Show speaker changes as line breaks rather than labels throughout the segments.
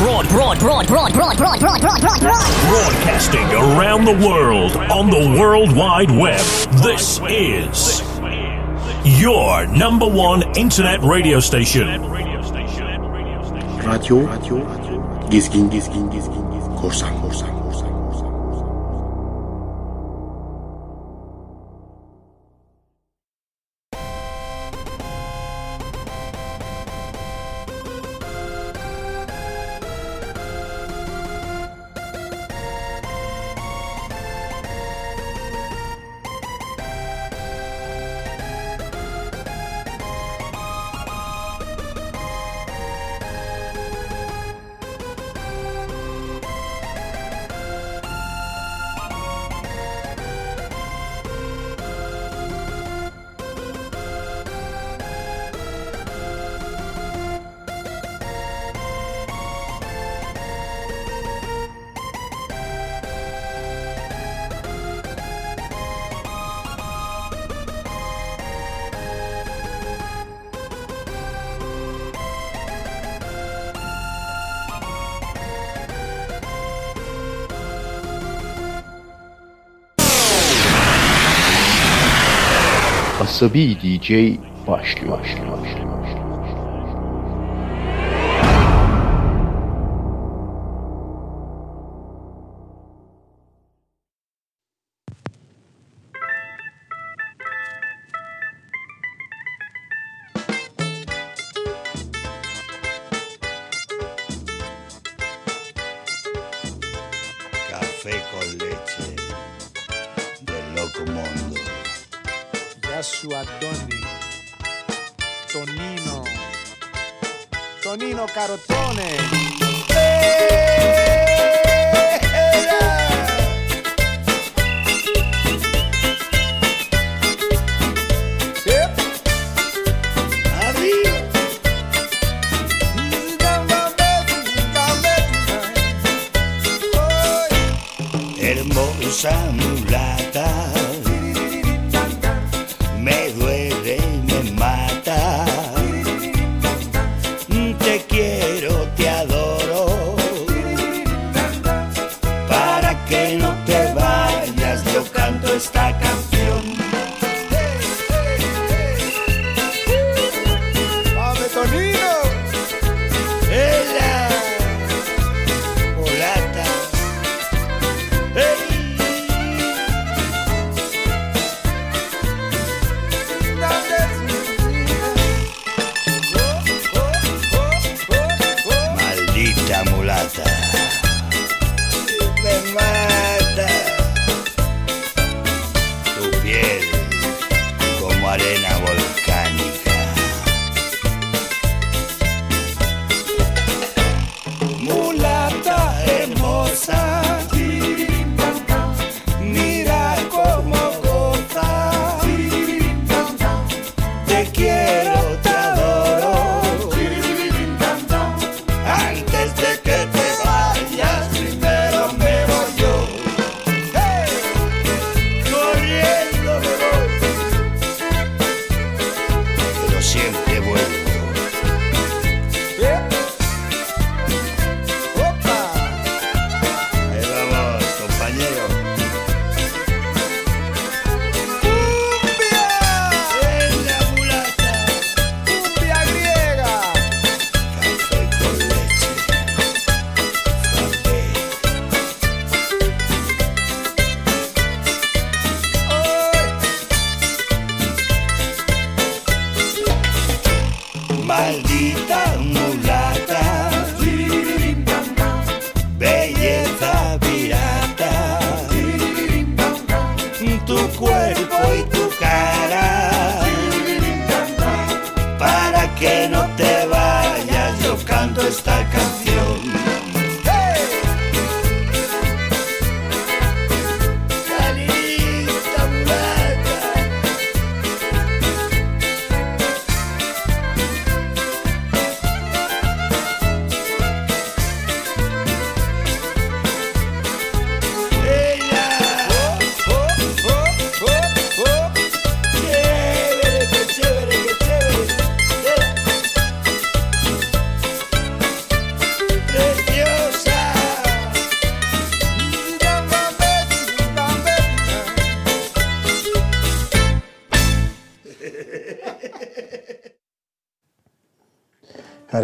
broad, broad, broad, broad, broad, broad, broad, broad, broad,
broadcasting around the world on the World Wide Web. This is your number one internet radio station.
Radio, radio, radio. Gezgin, gezgin, gezgin, gezgin. Korsan, korsan.
Asabi DJ başlıyor. başlıyor,
başlıyor.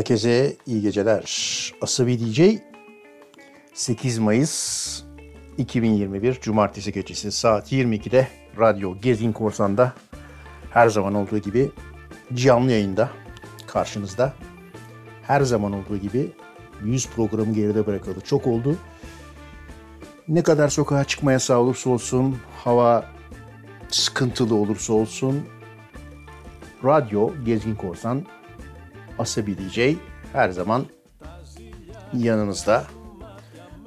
Herkese iyi geceler. Asabi DJ 8 Mayıs 2021 Cumartesi gecesi saat 22'de Radyo Gezgin Korsan'da her zaman olduğu gibi canlı yayında karşınızda. Her zaman olduğu gibi 100 programı geride bırakalı çok oldu. Ne kadar sokağa çıkma yasağı olursa olsun, hava sıkıntılı olursa olsun, radyo Gezgin Korsan Asabi DJ her zaman yanınızda.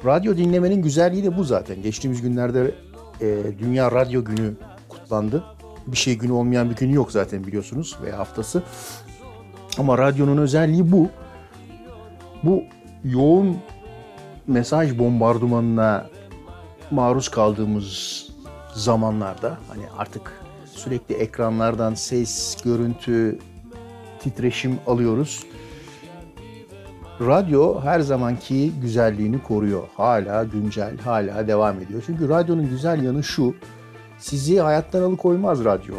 Radyo dinlemenin güzelliği de bu zaten. Geçtiğimiz günlerde e, Dünya Radyo Günü kutlandı. Bir şey günü olmayan bir günü yok zaten biliyorsunuz veya haftası. Ama radyonun özelliği bu. Bu yoğun mesaj bombardımanına maruz kaldığımız zamanlarda hani artık sürekli ekranlardan ses, görüntü, titreşim alıyoruz. Radyo her zamanki güzelliğini koruyor. Hala güncel, hala devam ediyor. Çünkü radyonun güzel yanı şu. Sizi hayattan alıkoymaz radyo.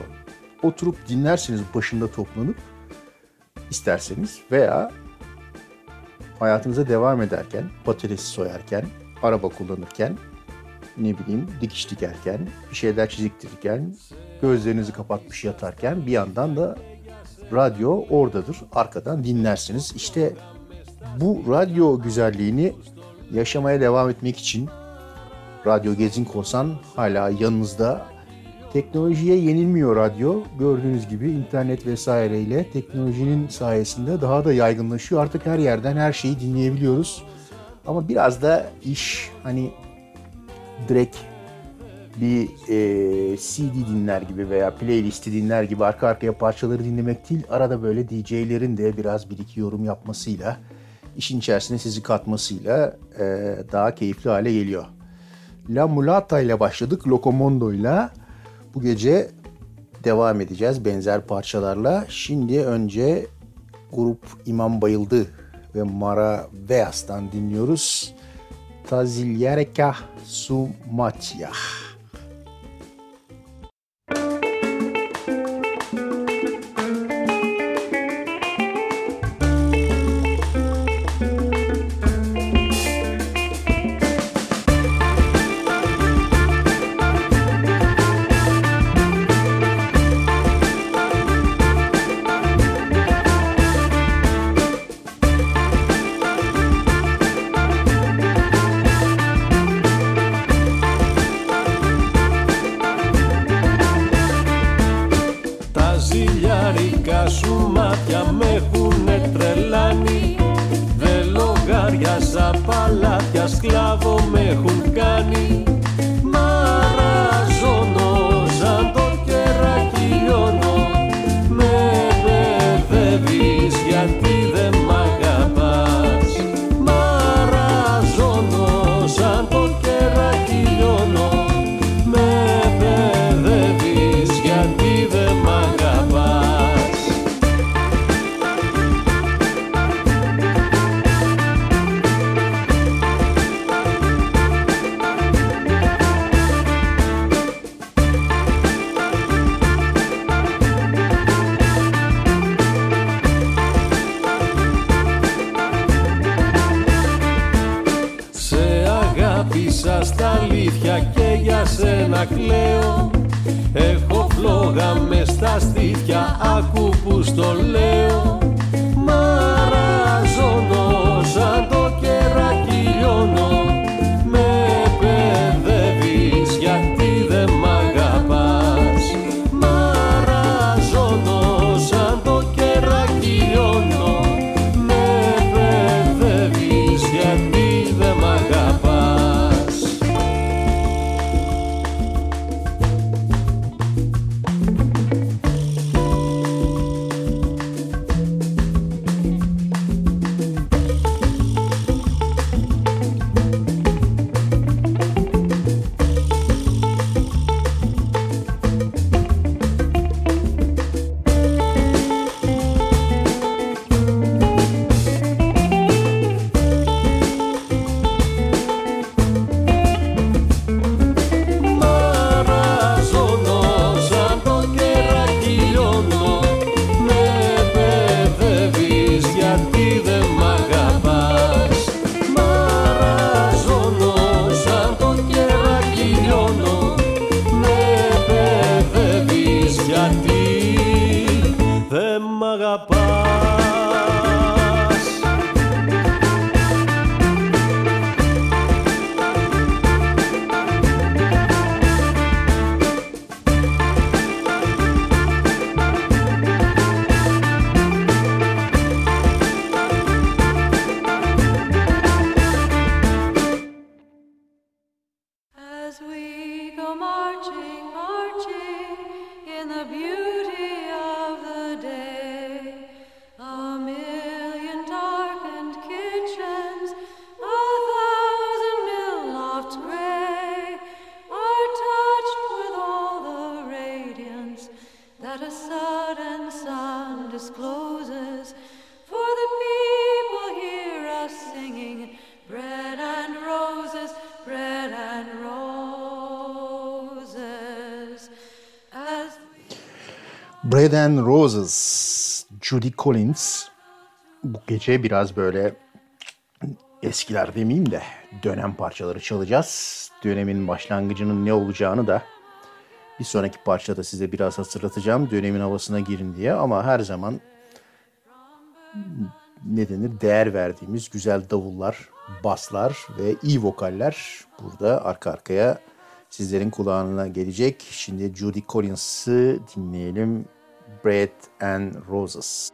Oturup dinlersiniz başında toplanıp isterseniz veya hayatınıza devam ederken, patates soyarken, araba kullanırken, ne bileyim dikiş dikerken, bir şeyler çiziktirirken, gözlerinizi kapatmış yatarken bir yandan da radyo oradadır. Arkadan dinlersiniz. İşte bu radyo güzelliğini yaşamaya devam etmek için Radyo Gezin Korsan hala yanınızda. Teknolojiye yenilmiyor radyo. Gördüğünüz gibi internet vesaireyle teknolojinin sayesinde daha da yaygınlaşıyor. Artık her yerden her şeyi dinleyebiliyoruz. Ama biraz da iş hani direkt bir e, CD dinler gibi veya playlisti dinler gibi arka arkaya parçaları dinlemek değil. Arada böyle DJ'lerin de biraz bir iki yorum yapmasıyla, işin içerisine sizi katmasıyla e, daha keyifli hale geliyor. La Mulata ile başladık, Locomondo ile. Bu gece devam edeceğiz benzer parçalarla. Şimdi önce grup İmam Bayıldı ve Mara Veas'tan dinliyoruz. Tazilyareka Sumatya. That a sudden sun discloses. For the people hear us singing bread and roses, bread and roses. As
Bread and Roses, Judy Collins. Bu gece biraz böyle eskiler demeyeyim de dönem parçaları çalacağız. Dönemin başlangıcının ne olacağını da bir sonraki parçada size biraz hatırlatacağım. Dönemin havasına girin diye ama her zaman ne denir değer verdiğimiz güzel davullar, baslar ve iyi vokaller burada arka arkaya sizlerin kulağına gelecek. Şimdi Judy Collins'ı dinleyelim. Bread and Roses.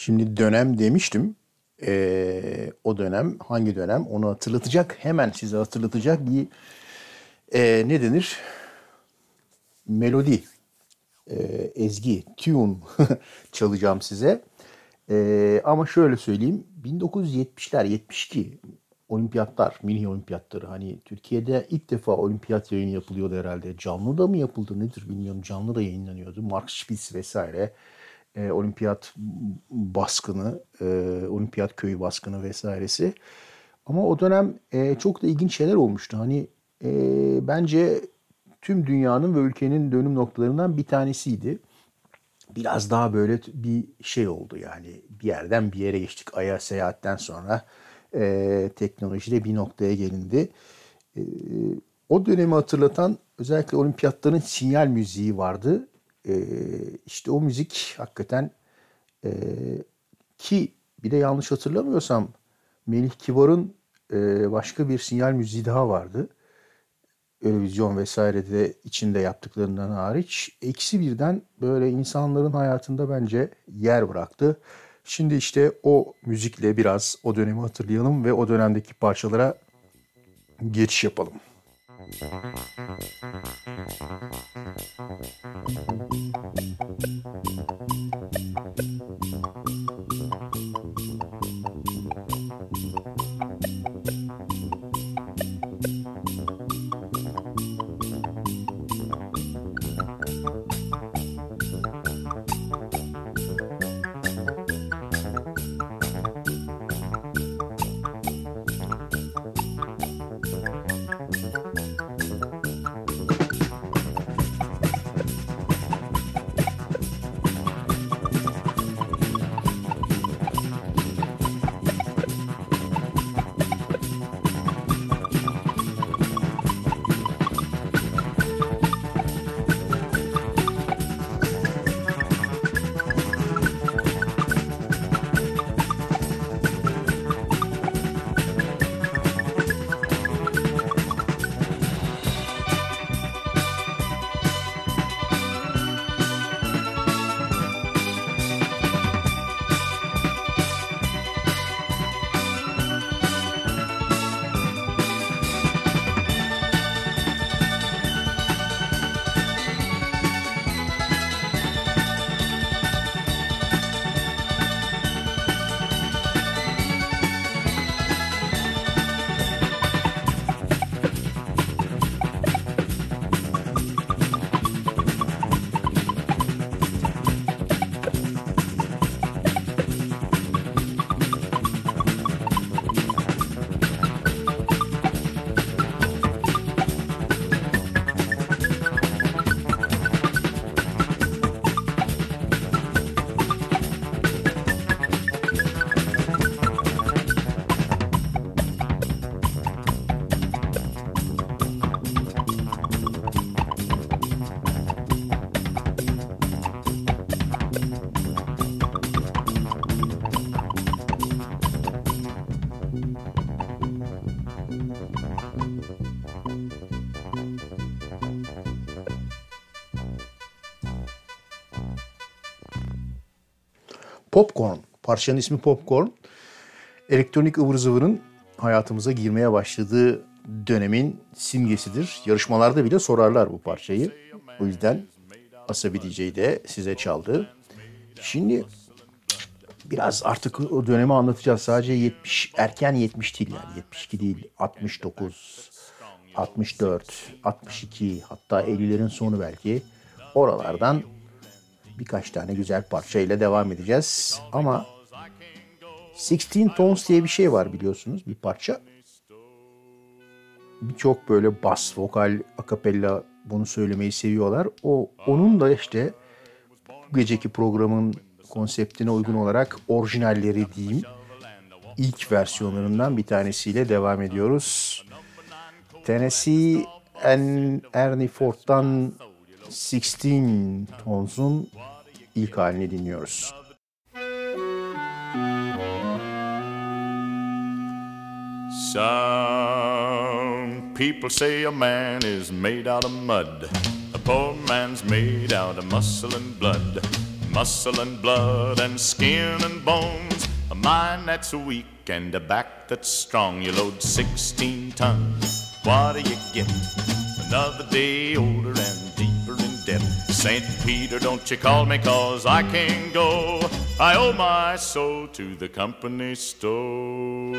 Şimdi dönem demiştim. Ee, o dönem hangi dönem onu hatırlatacak hemen size hatırlatacak bir e, ne denir melodi e, ezgi tune çalacağım size. E, ama şöyle söyleyeyim 1970'ler 72
olimpiyatlar, mini olimpiyatları hani Türkiye'de ilk defa olimpiyat yayını yapılıyordu herhalde. Canlı da mı yapıldı nedir bilmiyorum. Canlı da yayınlanıyordu. Mark Spitz vesaire. E, olimpiyat baskını, e, olimpiyat köyü baskını vesairesi. Ama o dönem e, çok da ilginç şeyler olmuştu. Hani e, bence tüm dünyanın ve ülkenin dönüm noktalarından bir tanesiydi. Biraz daha böyle bir şey oldu yani bir yerden bir yere geçtik. Ay'a seyahatten sonra e, teknolojide bir noktaya gelindi. E, o dönemi hatırlatan özellikle olimpiyatların sinyal müziği vardı. E, işte o müzik hakikaten e, ki bir de yanlış hatırlamıyorsam Melih Kibar'ın e, başka bir sinyal müziği daha vardı. Eurovision vesairede içinde yaptıklarından hariç eksi birden böyle insanların hayatında bence yer bıraktı. Şimdi işte o müzikle biraz o dönemi hatırlayalım ve o dönemdeki parçalara geçiş yapalım. Thank you. Popcorn. Parçanın ismi Popcorn. Elektronik ıvır zıvırın hayatımıza girmeye başladığı dönemin simgesidir. Yarışmalarda bile sorarlar bu parçayı. O yüzden Asabi DJ de size çaldı. Şimdi biraz artık o dönemi anlatacağız. Sadece 70 erken 70 değil yani 72 değil 69, 64, 62 hatta 50'lerin sonu belki. Oralardan birkaç tane güzel parçayla devam edeceğiz. Ama 16 Tones diye bir şey var biliyorsunuz bir parça. Birçok böyle bas, vokal, akapella bunu söylemeyi seviyorlar. O onun da işte bu geceki programın konseptine uygun olarak orijinalleri diyeyim. ilk versiyonlarından bir tanesiyle devam ediyoruz. Tennessee and Ernie Ford'dan 16 Tones'un ilk halini dinliyoruz.
Some people say a man is made out of mud. A poor man's made out of muscle and blood. Muscle and blood and skin and bones. A mind that's weak and a back that's strong. You load 16 tons. What do you get? Another day older and deeper in debt. St. Peter, don't you call me, cause I can't go. I owe my soul to the company store.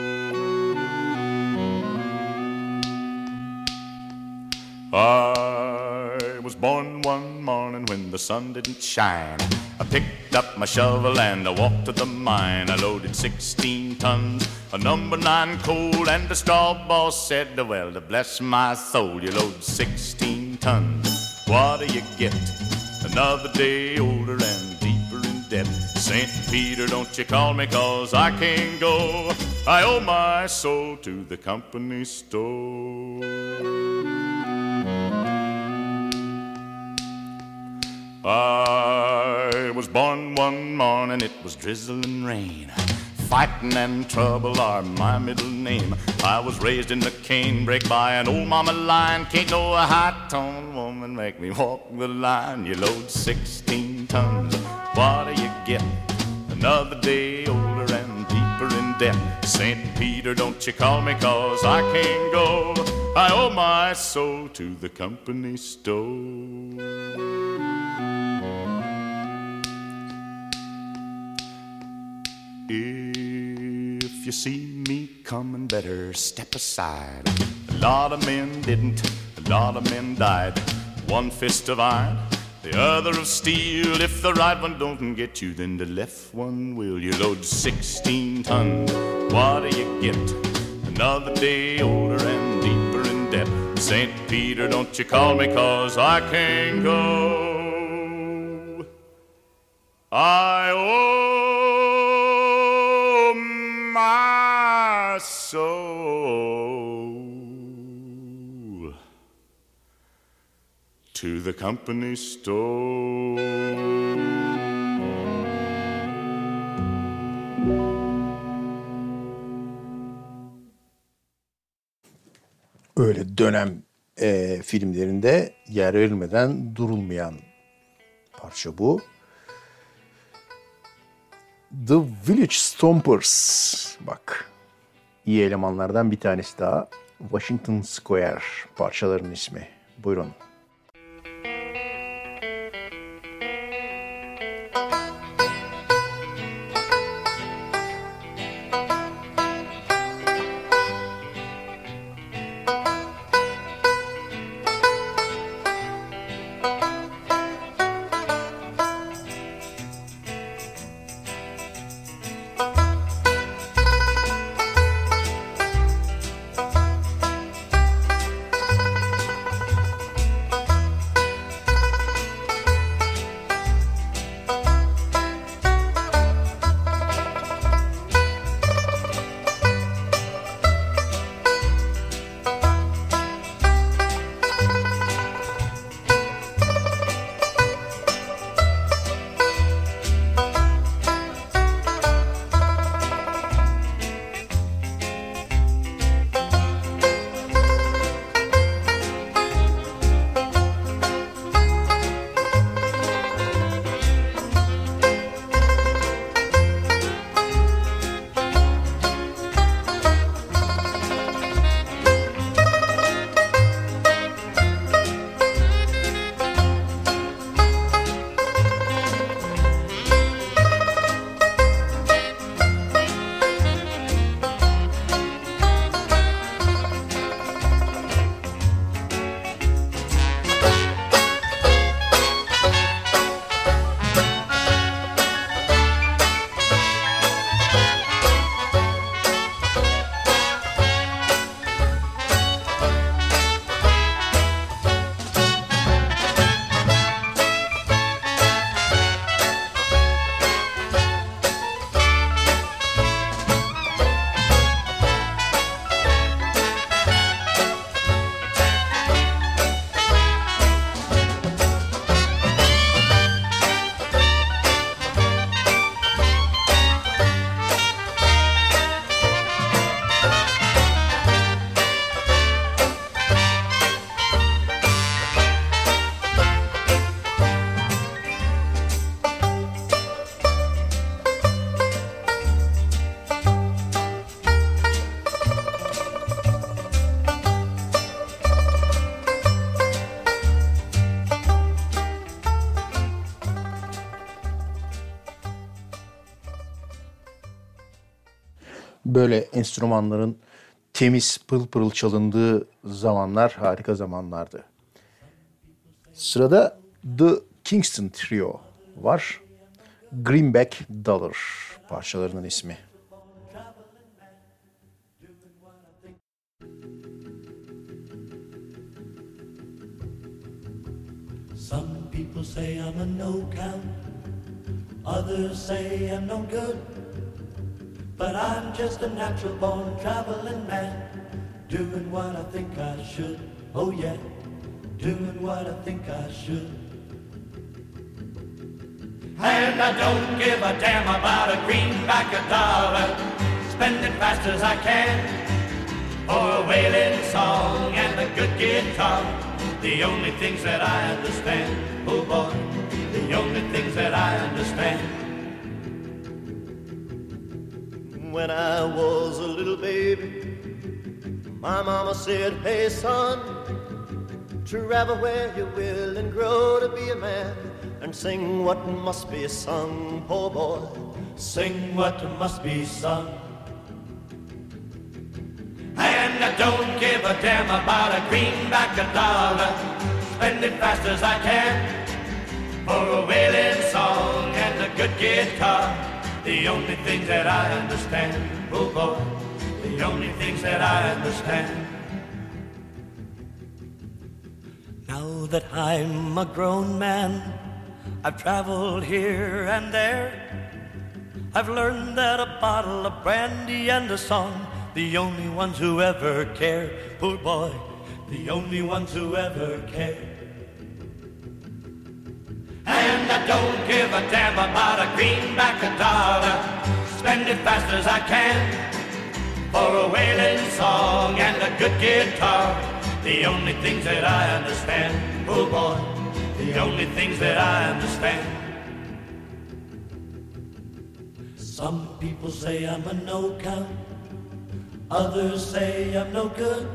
I was born one morning when the sun didn't shine. I picked up my shovel and I walked to the mine. I loaded 16 tons of number nine coal, and the straw boss said, Well, to bless my soul, you load 16 tons. What do you get? Another day older and deeper in debt. St. Peter, don't you call me, cause I can't go. I owe my soul to the company store. I was born one morning, it was drizzling rain. Fighting and trouble are my middle name. I was raised in the canebrake by an old mama lion. Can't no high tone woman make me walk the line. You load 16 tons, what do you get? Another day older and deeper in debt. St. Peter, don't you call me, cause I can't go. I owe my soul to the company store. You see me coming, better step aside. A lot of men didn't, a lot of men died. One fist of iron, the other of steel. If the right one don't get you, then the left one will. You load 16 tons, what do you get? Another day older and deeper in debt. St. Peter, don't you call me, cause I can't go. I owe my soul to the company store.
Öyle dönem e, filmlerinde yer verilmeden durulmayan parça bu. The Village Stompers. Bak iyi elemanlardan bir tanesi daha. Washington Square parçaların ismi. Buyurun. Enstrümanların temiz pıl pırıl çalındığı zamanlar harika zamanlardı. Sırada The Kingston Trio var. Greenback Dollar parçalarının ismi.
Some people say I'm a no count, others say I'm no good. But I'm just a natural born traveling man, doing what I think I should. Oh yeah, doing what I think I should. And I don't give a damn about a greenback a dollar, spend it fast as I can for a wailing song and a good guitar. The only things that I understand, oh boy, the only things that I understand.
When I was a little baby, my mama said, Hey son, travel where you will and grow to be a man and sing what must be sung, poor boy.
Sing what must be sung. And I don't give a damn about a greenback a dollar. Spend it fast as I can for a wailing song and a good guitar. The only things that I understand, oh boy, the only things that I understand. Now that I'm a grown man, I've traveled here and there. I've learned that a bottle of brandy and a song, the only ones who ever care, poor boy, the only ones who ever care. And I don't give a damn about a greenback a dollar. Spend it fast as I can for a wailing song and a good guitar. The only things that I understand, oh boy, the only things that I understand. Some people say I'm a no count, others say I'm no good.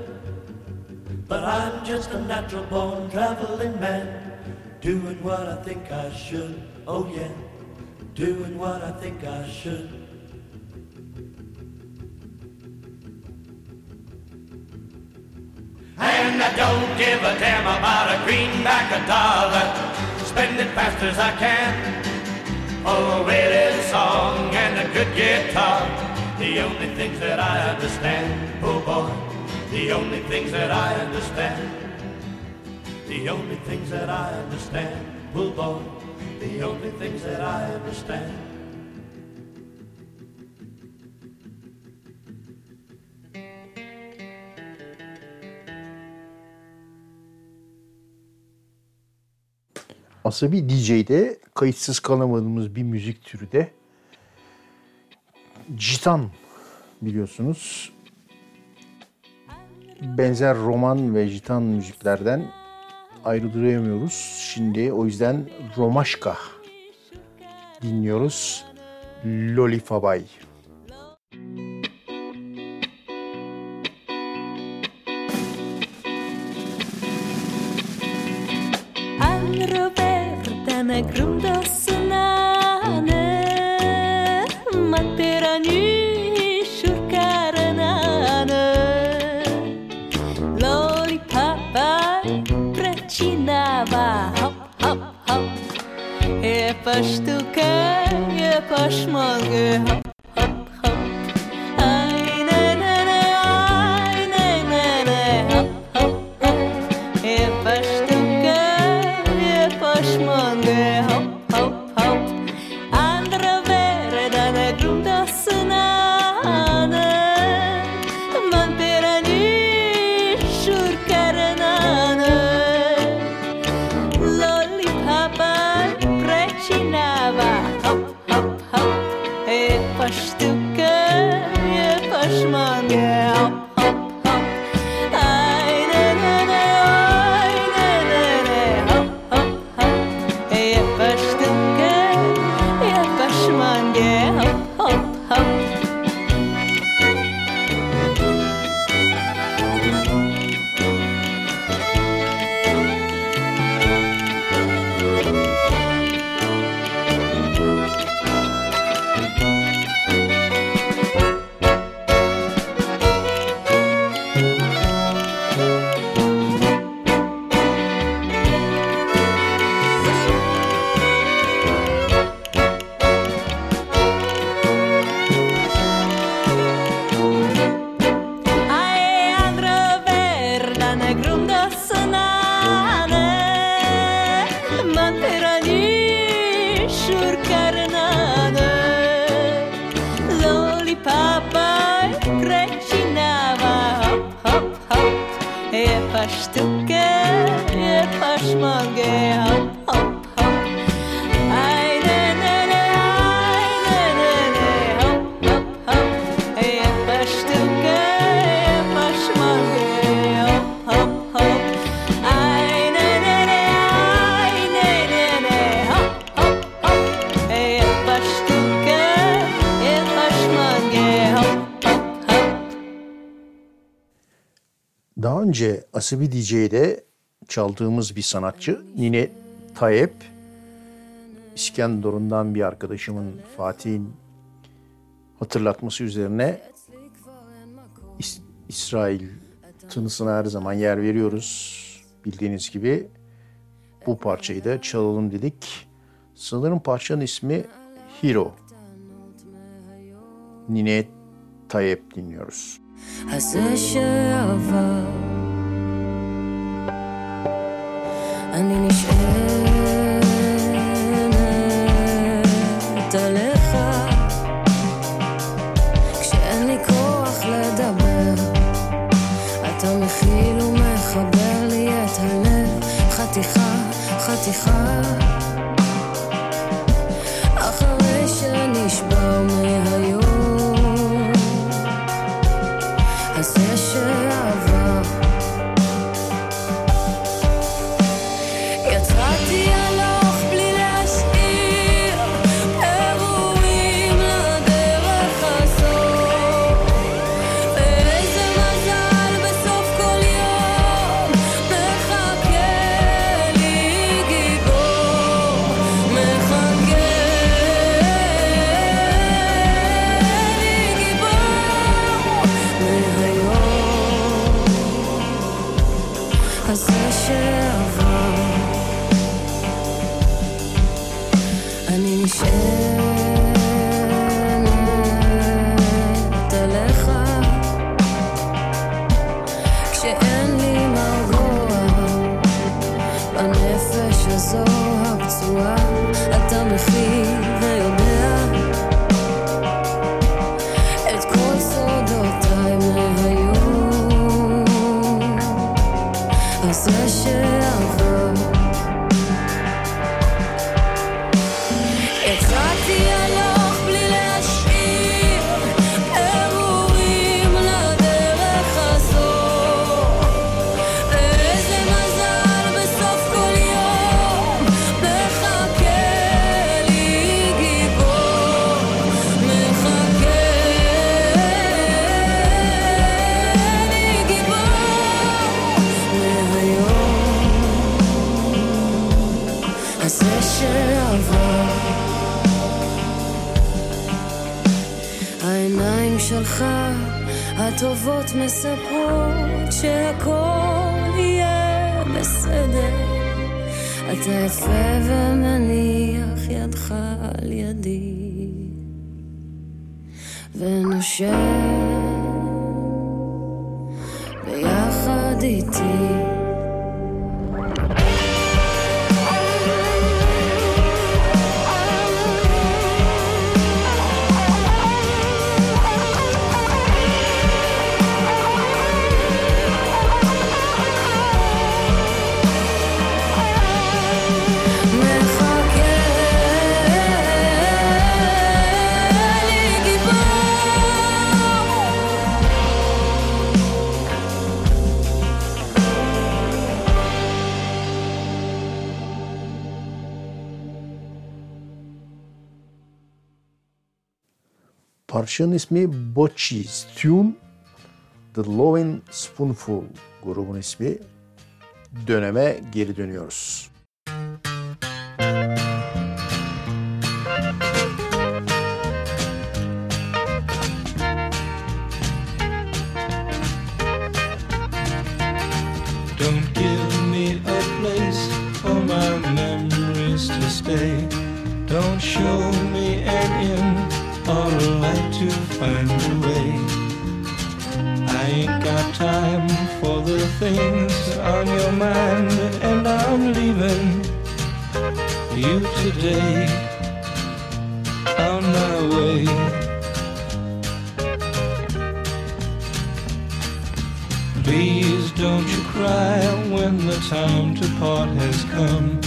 But I'm just a natural born traveling man, doing what I think I should. Oh yeah, doing what I think I should. And I don't give a damn about a greenback a dollar. Spend it fast as I can. Oh, a wailing song and a good guitar. The only things that I understand, oh boy. The only things that I understand. The only things that I understand, oh boy. The only things that I understand.
Asabi DJ'de kayıtsız kalamadığımız bir müzik türü de Citan biliyorsunuz. Benzer roman ve citan müziklerden Ayrı ayrıldıramıyoruz. Şimdi o yüzden Romaşka dinliyoruz.
Loli Fabay. Анна Крым до сына, E paštuka, e
Hasibi DJ'de çaldığımız bir sanatçı Nine Tayep. İskenderun'dan bir arkadaşımın Fatih'in hatırlatması üzerine İs- İsrail tınısına her zaman yer veriyoruz. Bildiğiniz gibi bu parçayı da çalalım dedik. Sanırım parçanın ismi Hero. Nine Tayep dinliyoruz.
Hazır אני נשענת עליך. כשאין לי כוח לדבר אתה מכיל ומחבר לי את הלב. חתיכה, חתיכה. should.
Parçanın ismi Bocce's Tune. The Lovin' Spoonful grubun ismi. Döneme geri dönüyoruz.
Müzik find a way. I ain't got time for the things on your mind, and I'm leaving you today
on my way. Please don't you cry when the time to part has come.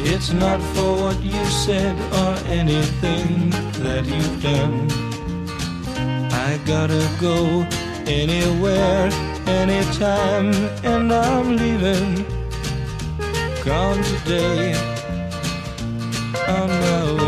It's not for what you said or anything that you've done. I gotta go anywhere, anytime, and I'm leaving. Gone today, on my way.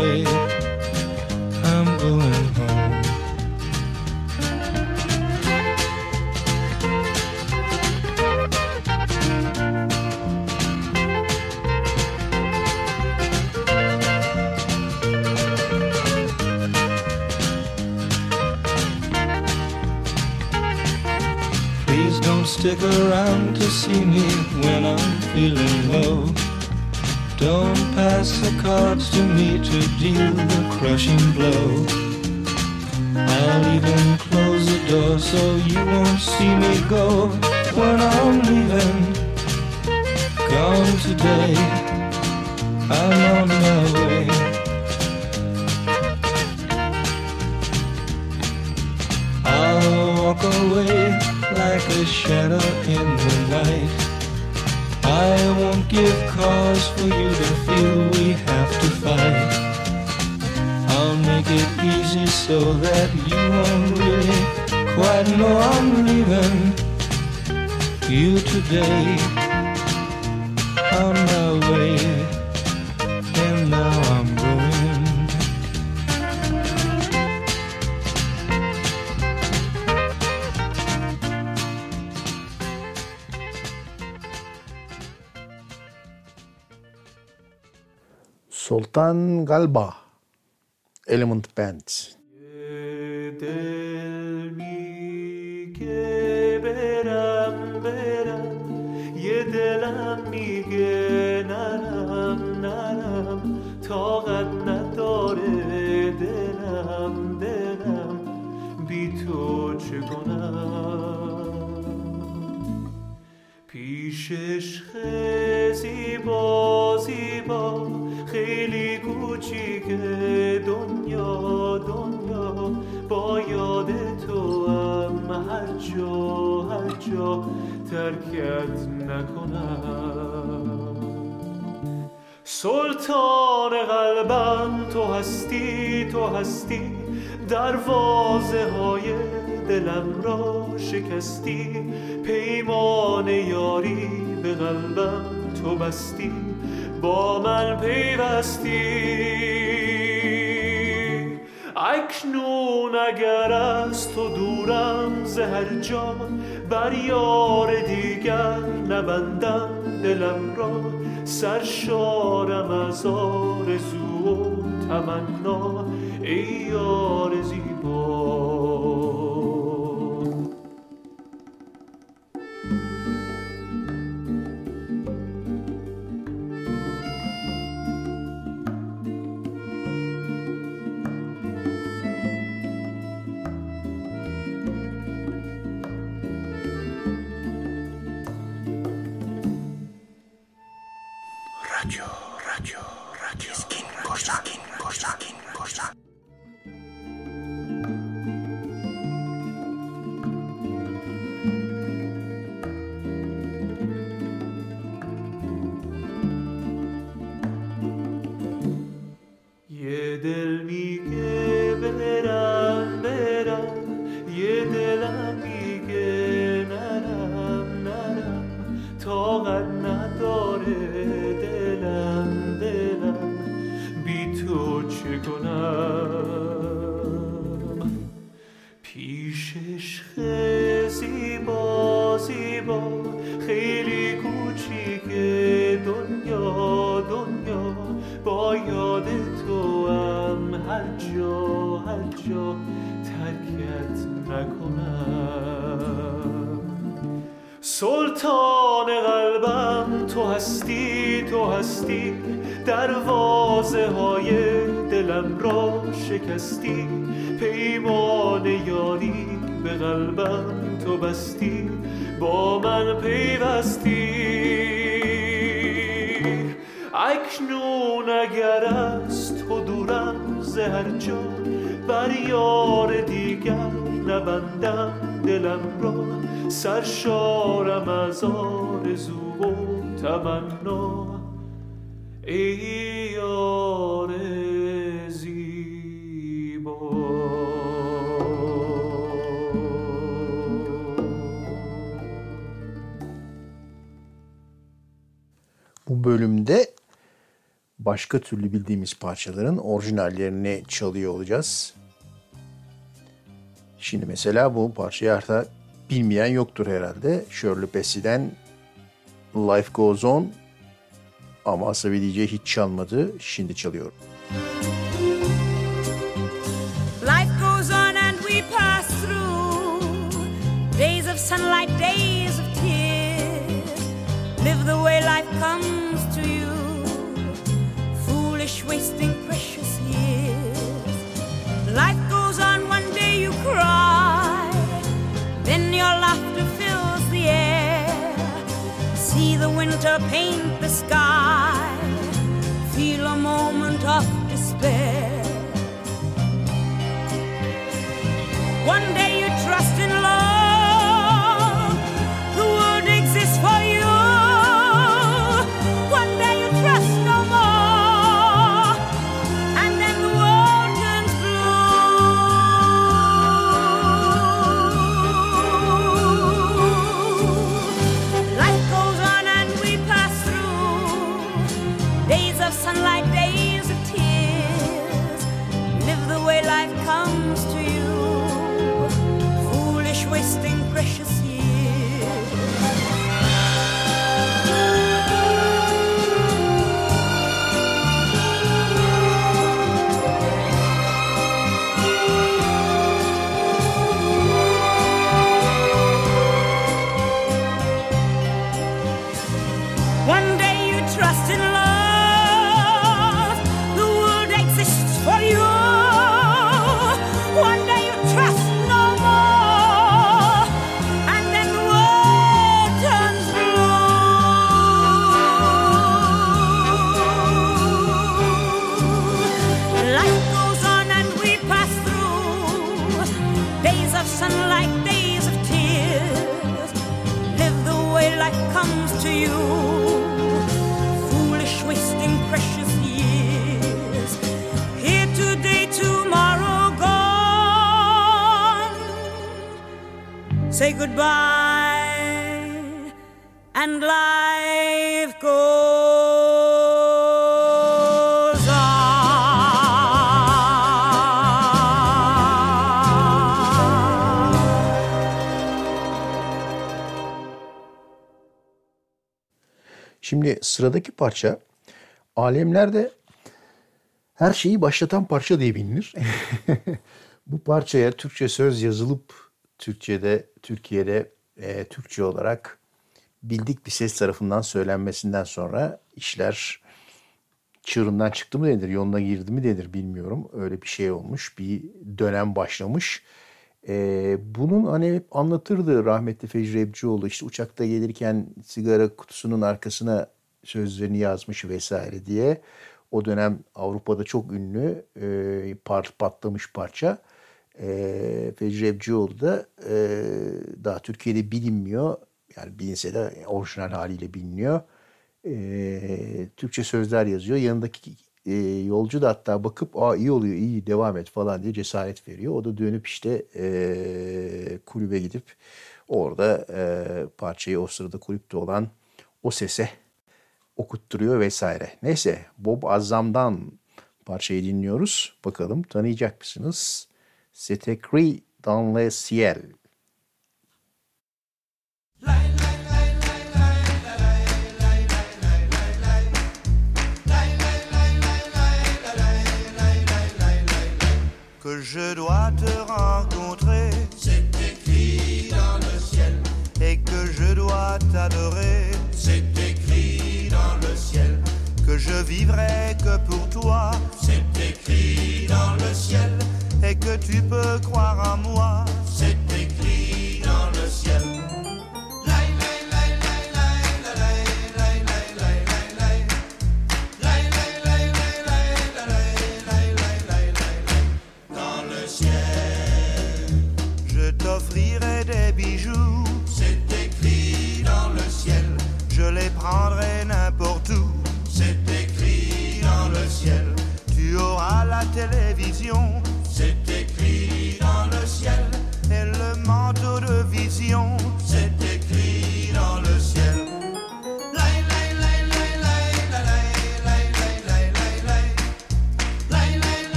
Stick around to see me when I'm feeling low. Don't pass the cards to me to deal the crushing blow. I'll even close the door so you won't see me go when I'm leaving. Gone today, I'm on my way. I'll walk away like a shadow in the night. I won't give cause for you to feel we have to fight. I'll make it easy so that you won't really quite know I'm leaving you today
Sultan Galba, Element Bands.
پیشش میگه نرم نرم بی تو خیلی کوچیکه دنیا دنیا. با یاد تو هم هر جا هر جا ترکت نکنم. سلطان قلبم تو هستی تو هستی. دروازه های دلم را شکستی. پیمان یاری به قلبم تو بستی. با من پیوستی. اکنون اگر از تو دورم زهر جا بر یار دیگر نبندم دلم را. سرشارم از آرزو و تمنا ای یار زیبا. بستی با من پیوستی. اکنون اگر از تو دورم
ز هر جا بر یار دیگر نبندم دلم را. سرشارم از آرزو و تمنا. ای
Bu bölümde başka türlü bildiğimiz parçaların orijinallerini çalıyor olacağız. Şimdi mesela bu parçayı artık bilmeyen yoktur herhalde. Shirley Bassey'den Life Goes On ama Asabi DJ hiç çalmadı. Şimdi çalıyorum.
Life goes on and we pass through days of sunlight, days of tears. Live the way life comes wasting precious years. Life goes on, one day you cry, then your laughter fills the air. See the winter paint the sky, feel a moment of despair. One day goodbye, and life goes on.
Şimdi sıradaki parça alemlerde her şeyi başlatan parça diye bilinir. Bu parçaya Türkçe söz yazılıp Türkçe'de Türkiye'de e, Türkçe olarak bildik bir ses tarafından söylenmesinden sonra işler çığırından çıktı mı denir, yoluna girdi mi denir bilmiyorum. Öyle bir şey olmuş, bir dönem başlamış. Ee, bunun hani hep anlatırdı rahmetli Fecri Ebcioğlu işte uçakta gelirken sigara kutusunun arkasına sözlerini yazmış vesaire diye. O dönem Avrupa'da çok ünlü e, patlamış parça. E, Fecri Ebcioğlu da e, daha Türkiye'de bilinmiyor. Yani bilinse de orijinal haliyle biliniyor. E, Türkçe sözler yazıyor. Yanındaki e, yolcu da hatta bakıp Aa, iyi oluyor iyi devam et falan diye cesaret veriyor. O da dönüp işte e, kulübe gidip orada e, parçayı o sırada kulüpte olan o sese okutturuyor vesaire. Neyse Bob Azam'dan parçayı dinliyoruz. Bakalım tanıyacak mısınız? C'est écrit dans le ciel.
que je dois te rencontrer.
C'est écrit dans le ciel.
Et que je dois t'adorer.
C'est écrit dans le ciel.
Que je vivrai que pour toi.
C'est écrit dans le ciel
et que tu peux croire en moi.
C'est écrit dans le ciel. Dans le ciel.
Je t'offrirai des bijoux.
C'est écrit dans le ciel. Je les prendrai n'importe où. C'est écrit dans le ciel.
Tu auras la télévision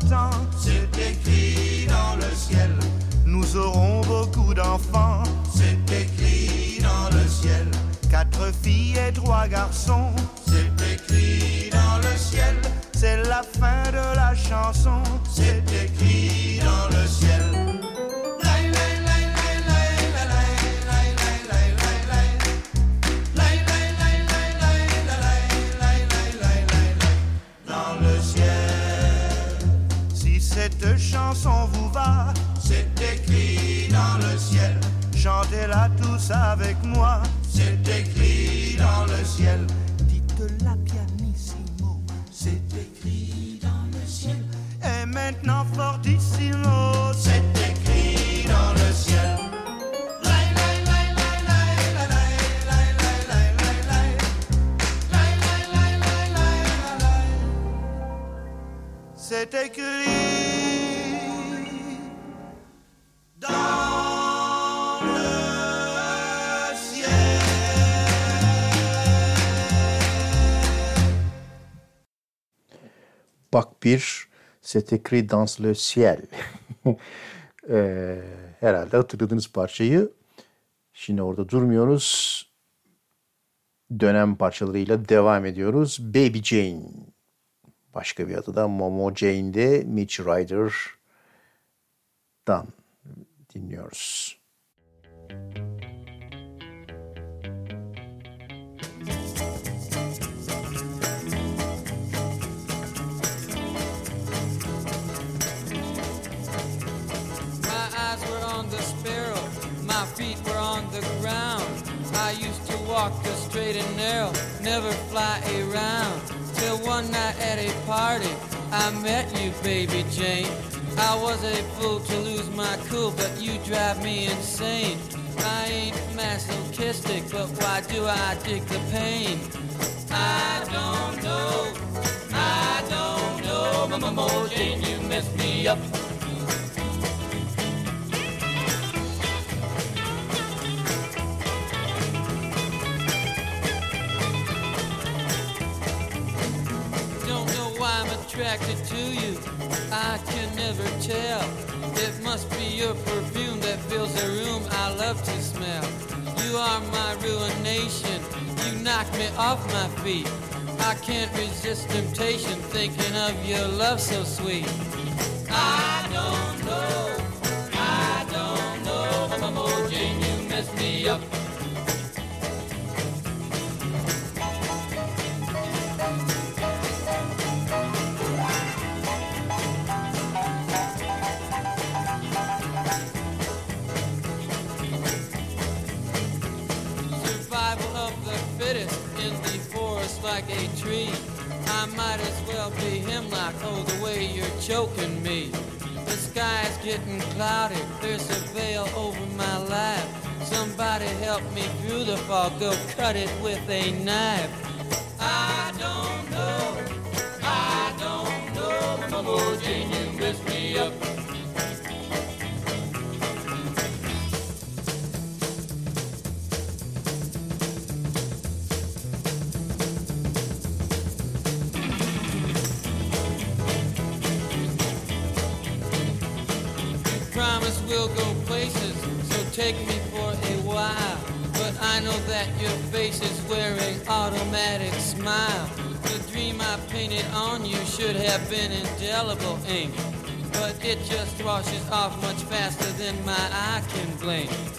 jusqu'à 100 ans,
c'est écrit dans le ciel.
nous aurons beaucoup d'enfants,
C'est écrit dans le ciel.
quatre filles et trois garçons.
C'est écrit dans le ciel.
C'est la fin de la chanson,
C'est écrit dans le ciel.
Chantez-la tous avec moi.
C'est écrit dans le ciel.
Dites-la pianissimo.
C'est écrit dans le ciel.
Et maintenant fortissimo.
C'est écrit dans le ciel. Lay, lay,
Bak bir Setekri Dans Le Ciel. Eee, herhalde hatırladığınız parçayı. Şimdi orada durmuyoruz. Dönem parçalarıyla devam ediyoruz. Baby Jane. Başka bir adı da Momo Jane'de Mitch Ryder'dan dinliyoruz.
My ground. I used to walk the straight and narrow, never fly around. Till one night at a party, I met you, baby Jane. I was a fool to lose my cool, but you drive me insane. I ain't masochistic, but why do I dig the pain? I don't know, I don't know, Mama Mo Jane, you messed me up. Attracted to you. I can never tell. It must be your perfume that fills the room I love to smell. You are my ruination. You knock me off my feet. I can't resist temptation thinking of your love so sweet. Well be hemlock, oh, the way you're choking me. The sky's getting cloudy, there's a veil over my life. Somebody help me through the fog, go cut it with a knife. Take me for a while. But I know that your face is wearing automatic smile. The dream I painted on you should have been indelible ink. But it just washes off much faster than my eye can blink.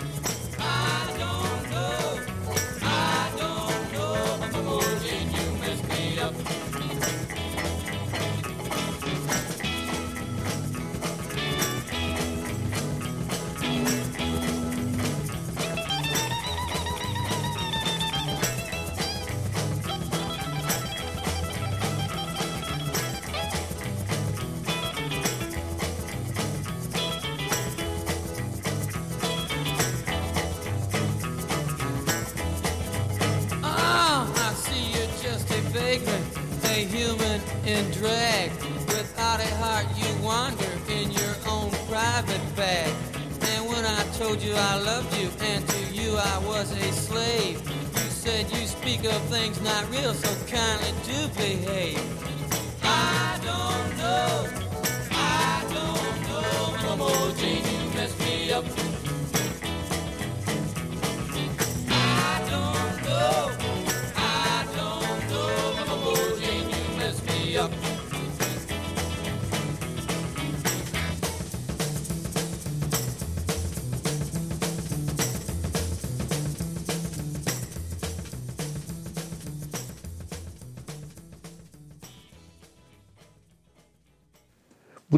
Things not real, so kindly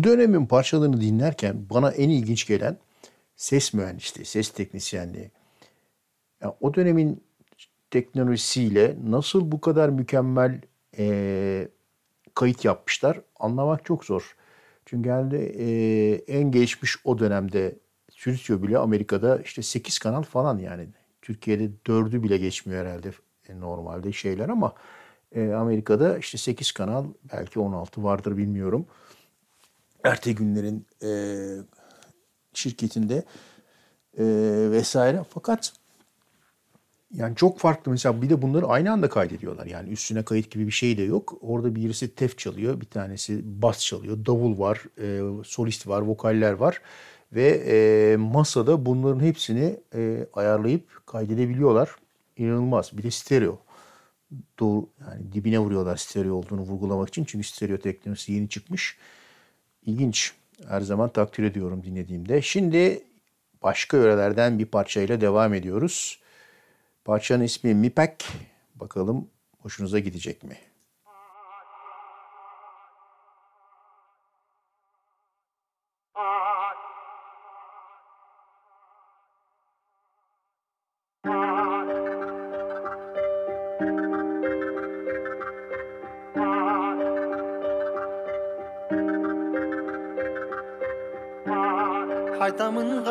Bu dönemin parçalarını dinlerken bana en ilginç gelen ses mühendisliği, ses teknisyenliği. Ya o dönemin teknolojisiyle nasıl bu kadar mükemmel eee, kayıt yapmışlar anlamak çok zor. Çünkü yani eee, en gelişmiş o dönemde stüdyo bile Amerika'da işte 8 kanal falan yani. Türkiye'de 4'ü bile geçmiyor herhalde e, normalde şeyler ama e, Amerika'da işte 8 kanal belki 16 vardır bilmiyorum. Erte günlerin e, şirketinde e, vesaire. Fakat yani çok farklı mesela bir de bunları aynı anda kaydediyorlar. Yani üstüne kayıt gibi bir şey de yok. Orada birisi tef çalıyor, bir tanesi bas çalıyor, davul var, e, solist var, vokaller var ve e, masada bunların hepsini e, ayarlayıp kaydedebiliyorlar. İnanılmaz. Bir de stereo. Doğru yani dibine vuruyorlar stereo olduğunu vurgulamak için. Çünkü stereo teknolojisi yeni çıkmış. İlginç. Her zaman takdir ediyorum dinlediğimde. Şimdi başka yörelerden bir parçayla devam ediyoruz. Parçanın ismi Mipek. Bakalım hoşunuza gidecek mi?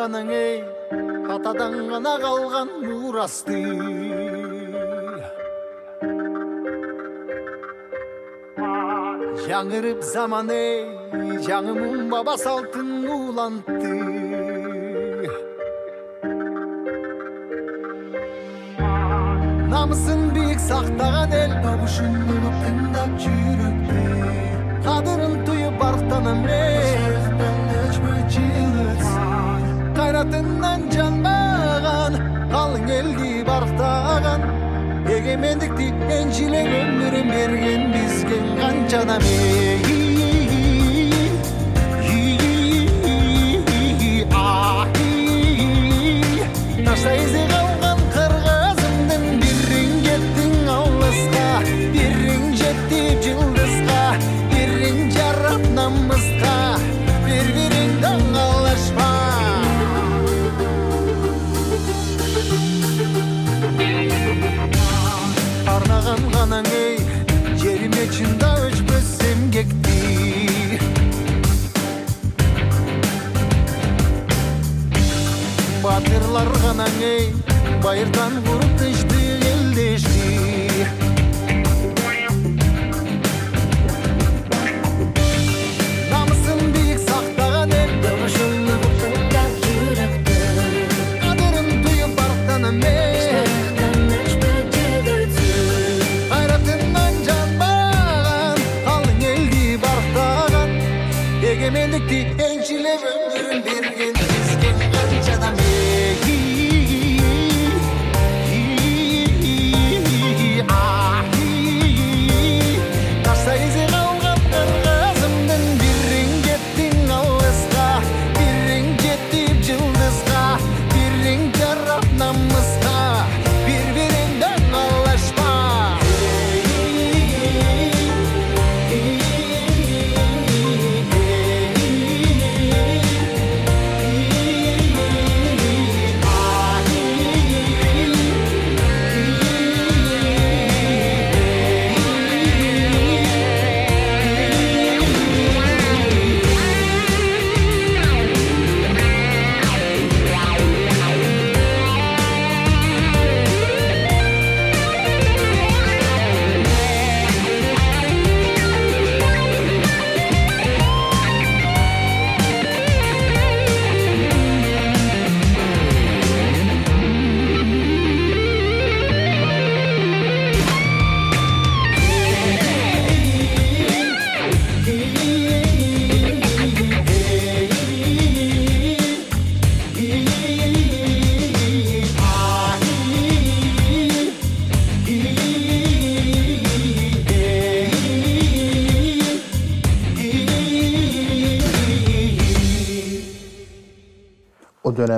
айтамын ғанаң ей атадан ғана қалған мурасты жаңырып заман ей жаңы мұң баба салтын улантты намысын биік сақтаған ел бабушын ұлып тыңдап жүректе қадірін түйіп барықтанам қайратынан 就那谜。Bayırdan vur.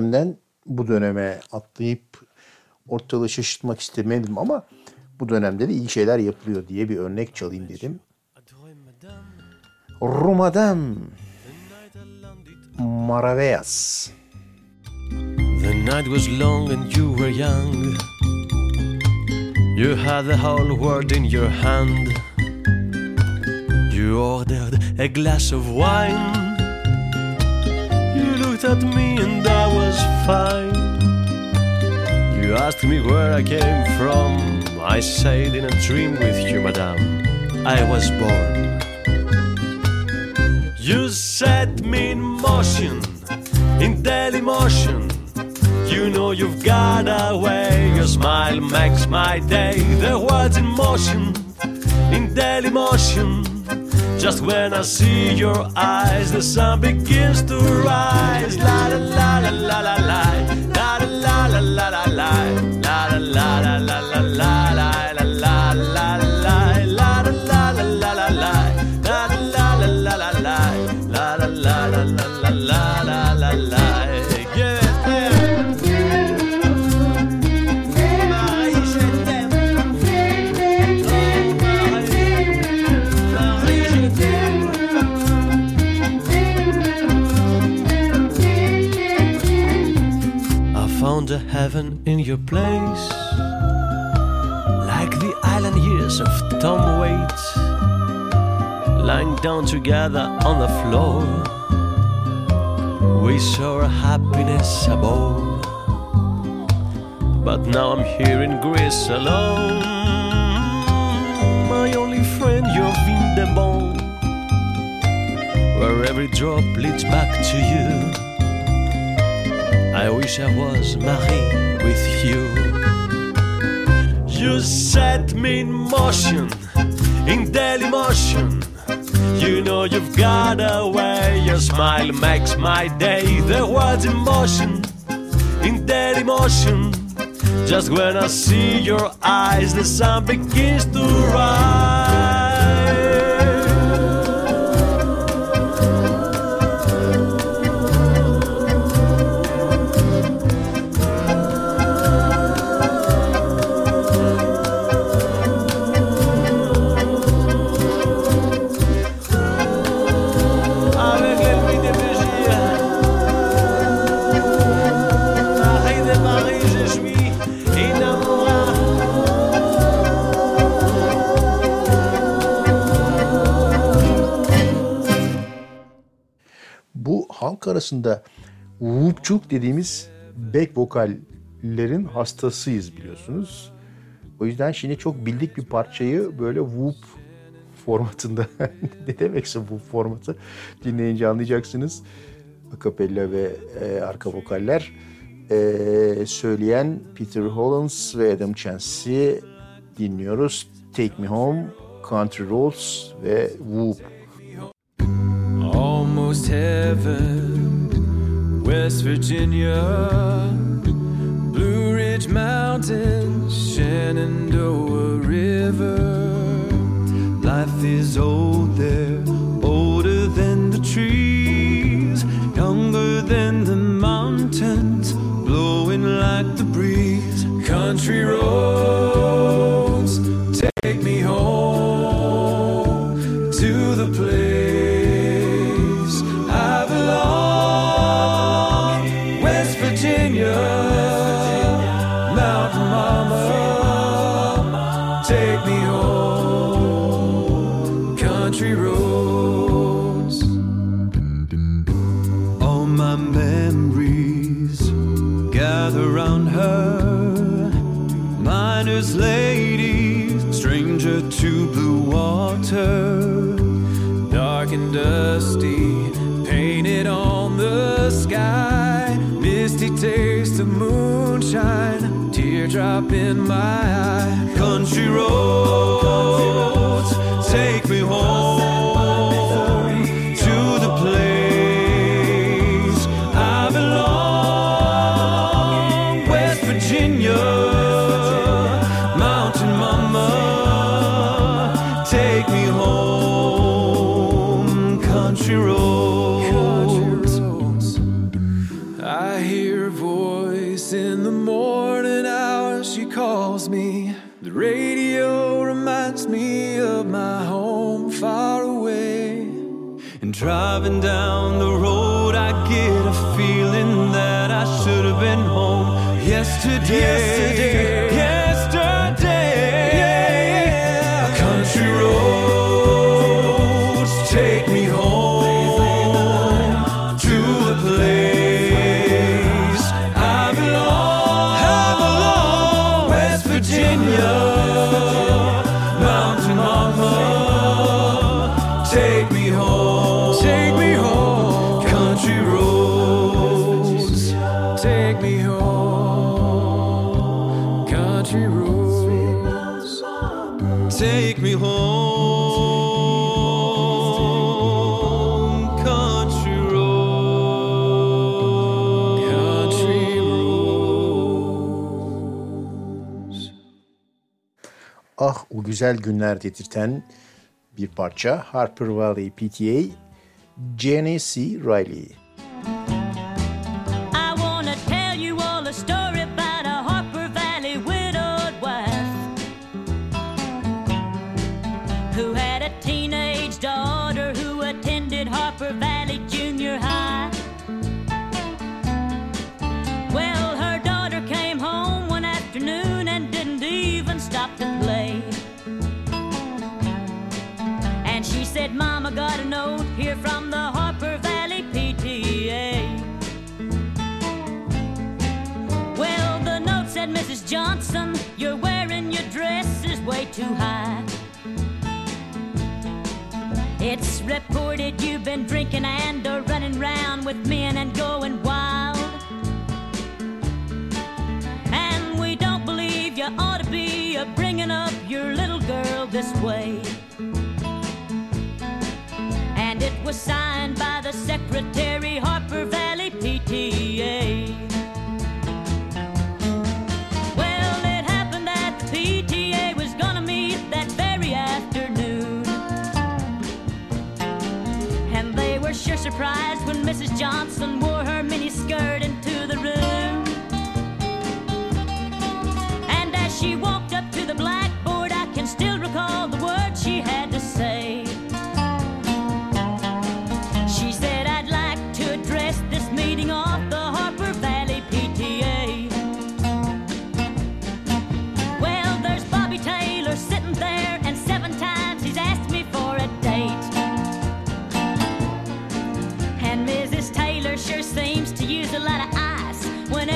Dönemden bu döneme atlayıp ortalığı şaşırtmak istemedim ama bu dönemde de iyi şeyler yapılıyor diye bir örnek çalayım dedim. Rumadam Maravillas.
The night was long and you were young. You had the whole world in your hand. You ordered a glass of wine. Looked at me and I was fine. You asked me where I came from. I said in a dream with you, madame, I was born. You set me in motion, in daily motion. You know you've got a way. Your smile makes my day. The world's in motion, in daily motion. Just when I see your eyes, the sun begins to rise. La la la la la la la, la la la la la la la, la la la la la heaven in your place, like the island years of Tom Waits, lying down together on the floor. We saw happiness above, but now I'm here in Greece alone. My only friend, you're Vindebon, where every drop leads back to you. I wish I was Marie with you. You set me in motion, in daily motion. You know you've got a way. Your smile makes my day. The world's in motion, in daily motion. Just when I see your eyes, the sun begins to rise.
Halk arasında whoopçuk dediğimiz back vokallerin hastasıyız biliyorsunuz. O yüzden şimdi çok bildik bir parçayı böyle whoop formatında ne demekse bu formatı dinleyince anlayacaksınız. Akapella ve e, arka vokaller e, söyleyen Peter Hollins ve Adam Chancy dinliyoruz. Take Me Home, Country Roads ve Whoop.
Heaven, West Virginia, Blue Ridge Mountains, Shenandoah River. Life is old there, older than the trees, younger than the mountains, blowing like the breeze. Country roads, water, dark and dusty, painted on the sky. Misty taste of moonshine, teardrop in my eye. Country roads,
güzel günler getirten bir parça Harper Valley PTA Jenny C. Riley.
too high. It's reported you've been drinking and or running round with men and going wild. And we don't believe you ought to be a bringing up your little girl this way. And it was signed by the secretary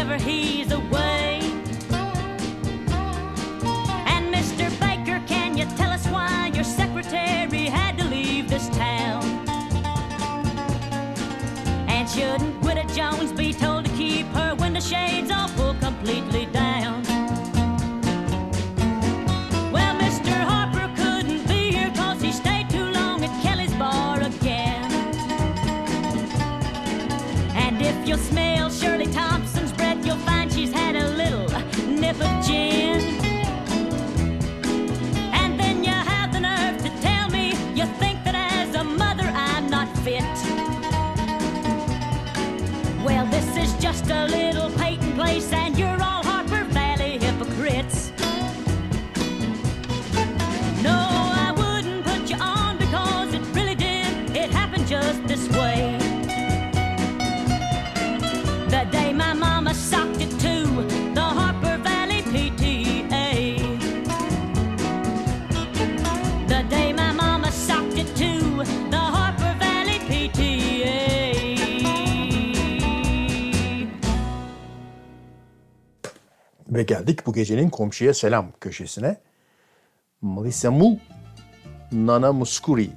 whenever he's away. And Mr. Baker, can you tell us why your secretary had to leave this town? And shouldn't Widow Jones be told to keep her window shades off or completely down? darling.
Ve geldik bu gecenin komşuya selam köşesine. Melissa Mu, Nana Muscuri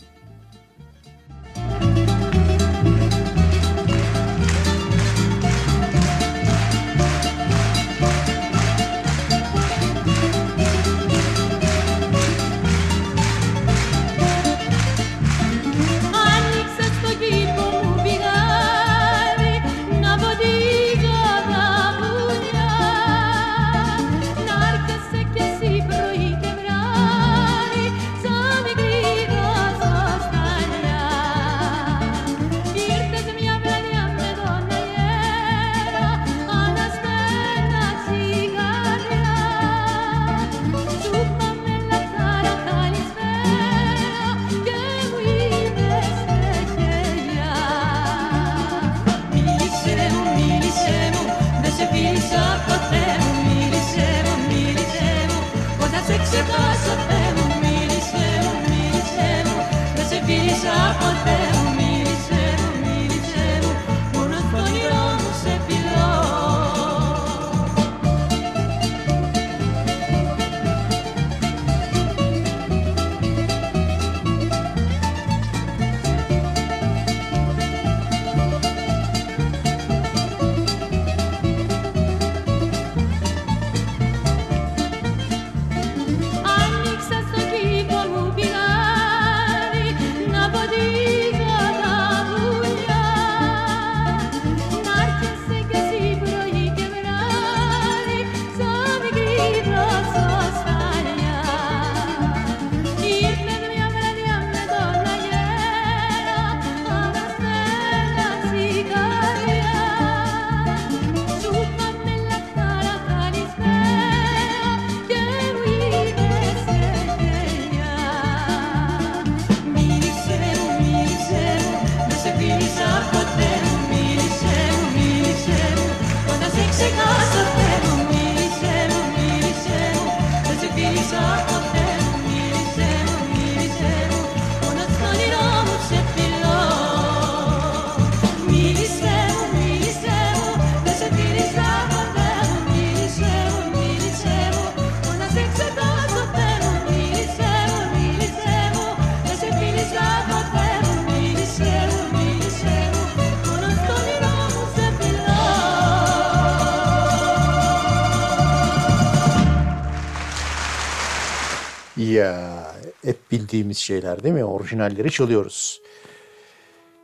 bildiğimiz şeyler değil mi? Orijinalleri çalıyoruz.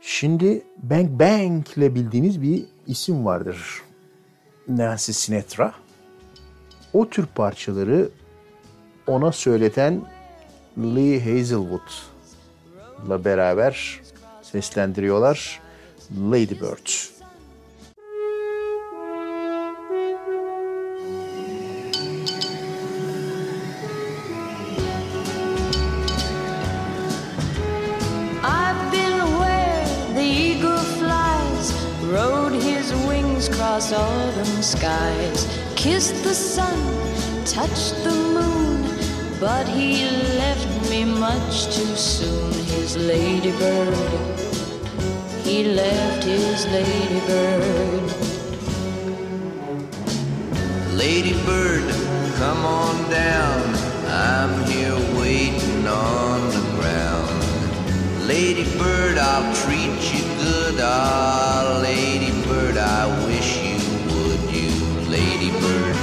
Şimdi Bang Bang ile bildiğiniz bir isim vardır. Nancy Sinatra. O tür parçaları ona söyleten Lee Hazelwood ile beraber seslendiriyorlar. Lady Bird.
Across autumn skies, kissed the sun, touched the moon, but he left me much too soon. His ladybird, he left his ladybird.
Ladybird, come on down. I'm here waiting on the ground. Ladybird, I'll treat you good. Ah, Lady Bird, I wish. You, Lady Bird,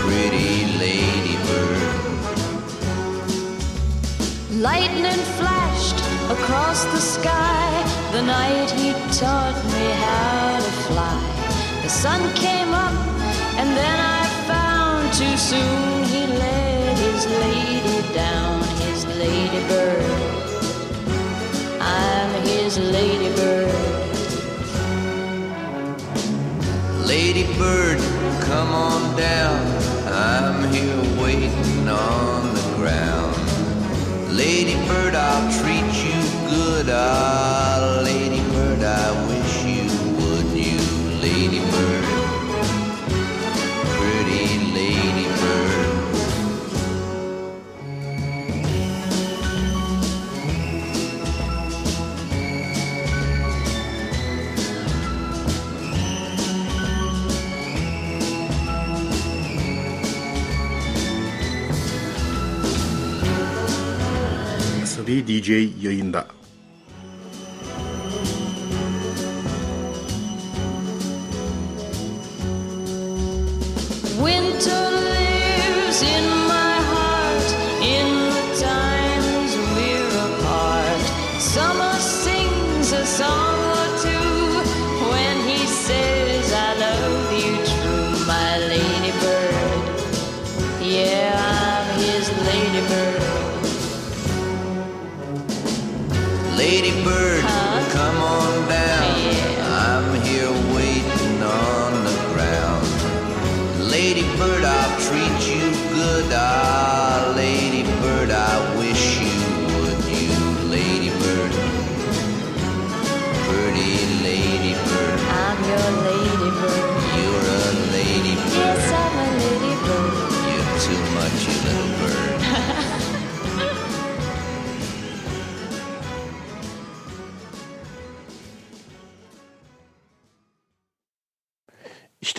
pretty Lady Bird.
Lightning flashed across the sky the night he taught me how to fly. The sun came up, and then I found too soon he let his lady down, his ladybird. I'm his ladybird.
Lady Bird, come on down. I'm here waiting on the ground. Lady Bird, I'll treat you good. Ah, Lady Bird, I
Asabi DJ yayında.
Winter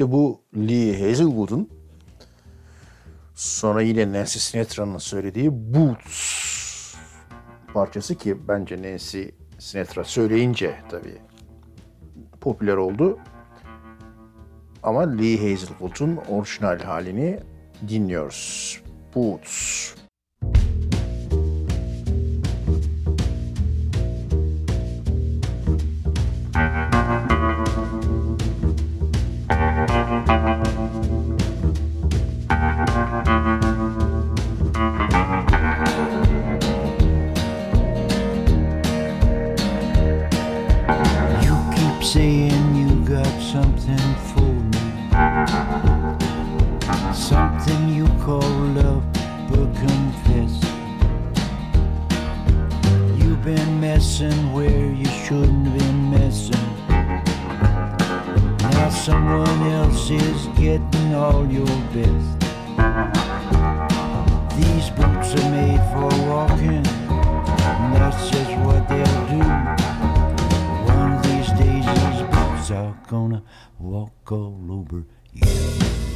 İşte bu Lee Hazelwood'un sonra yine Nancy Sinatra'nın söylediği Boots parçası ki bence Nancy Sinatra söyleyince tabii popüler oldu. Ama Lee Hazelwood'un orijinal halini dinliyoruz. Boots.
You messing where you shouldn't be messing. Now someone else is getting all your best. These boots are made for walking, and that's just what they'll do. One of these days, these boots are gonna walk all over you.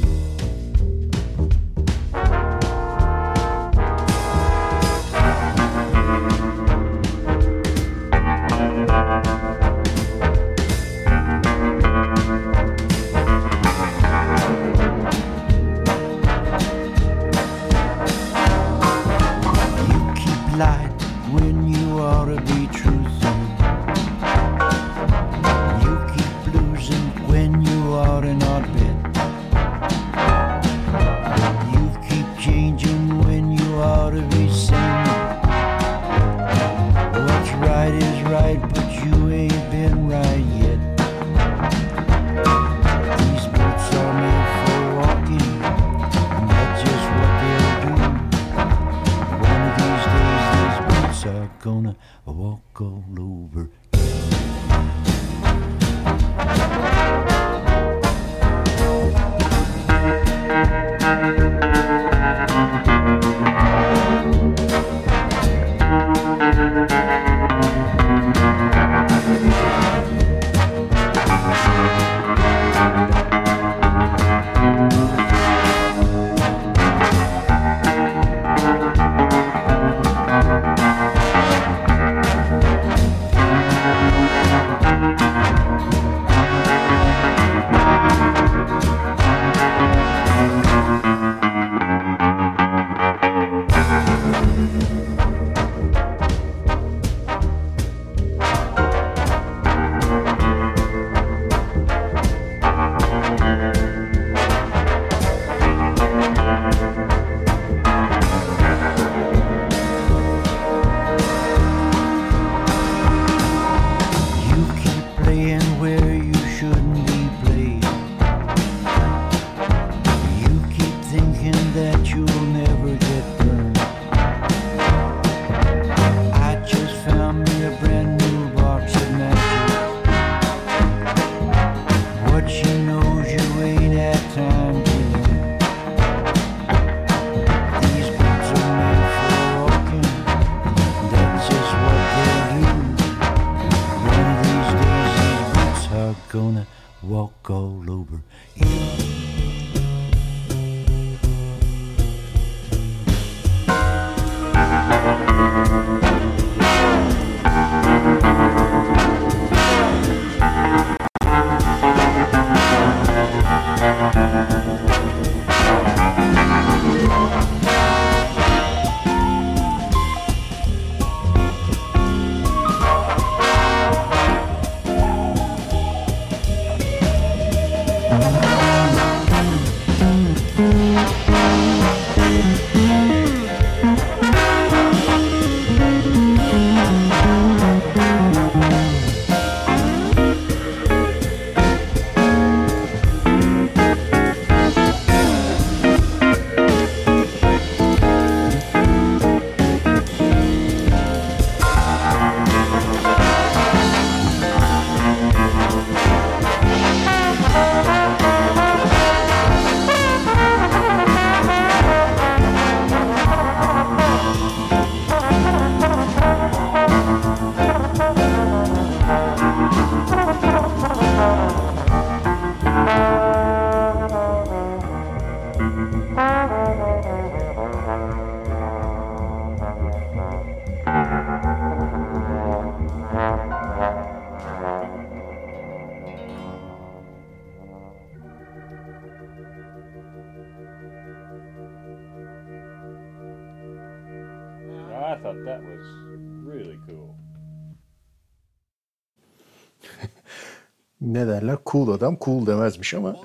Cool
adam cool demezmiş ama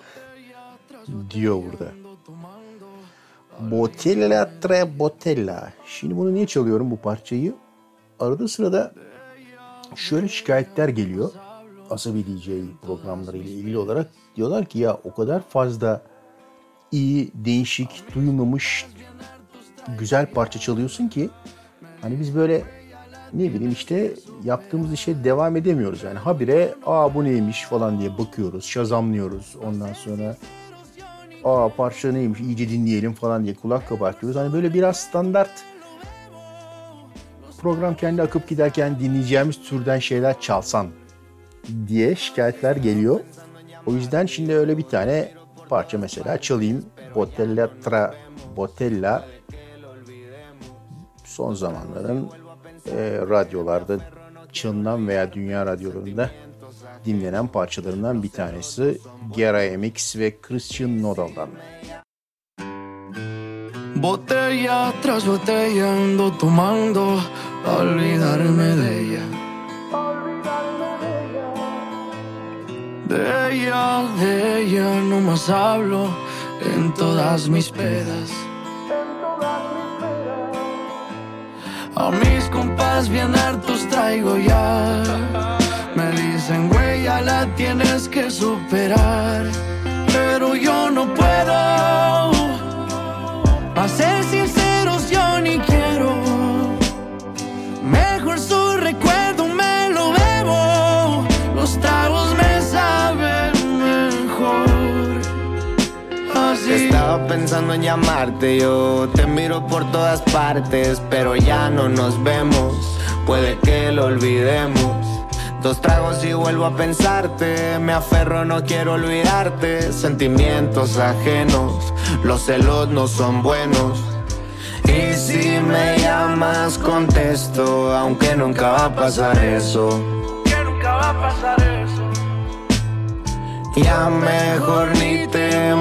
diyor burada. Botella tre botella. Şimdi bunu niye çalıyorum bu parçayı? Arada sırada şöyle şikayetler geliyor. Asabi DJ programlarıyla ilgili olarak diyorlar ki ya o kadar fazla iyi, değişik, duyulmamış güzel parça çalıyorsun ki hani biz böyle ne bileyim işte yaptığımız işe devam edemiyoruz. Yani habire aa bu neymiş falan diye bakıyoruz, şazamlıyoruz. Ondan sonra aa parça neymiş iyice dinleyelim falan diye kulak kabartıyoruz. Hani böyle biraz standart program kendi akıp giderken dinleyeceğimiz türden şeyler çalsan diye şikayetler geliyor. O yüzden şimdi öyle bir tane parça mesela çalayım. Botella Tra Botella son zamanların e, radyolarda çalınan veya dünya radyolarında dinlenen parçalarından bir tanesi Gera MX ve Christian Nodal'dan.
Botella tras botella ando tomando olvidarme de ella. De ella, de ella no más hablo en todas mis pedas. A mis compas bien hartos traigo ya. Me dicen, güey, ya la tienes que superar. Pero yo no puedo.
Pensando en llamarte, yo te miro por todas partes, pero ya no nos vemos. Puede que lo olvidemos. Dos tragos y vuelvo a pensarte, me aferro, no quiero olvidarte. Sentimientos ajenos, los celos no son buenos. Y si me llamas, contesto, aunque nunca va a pasar eso.
Que nunca va a pasar eso.
Ya mejor ni te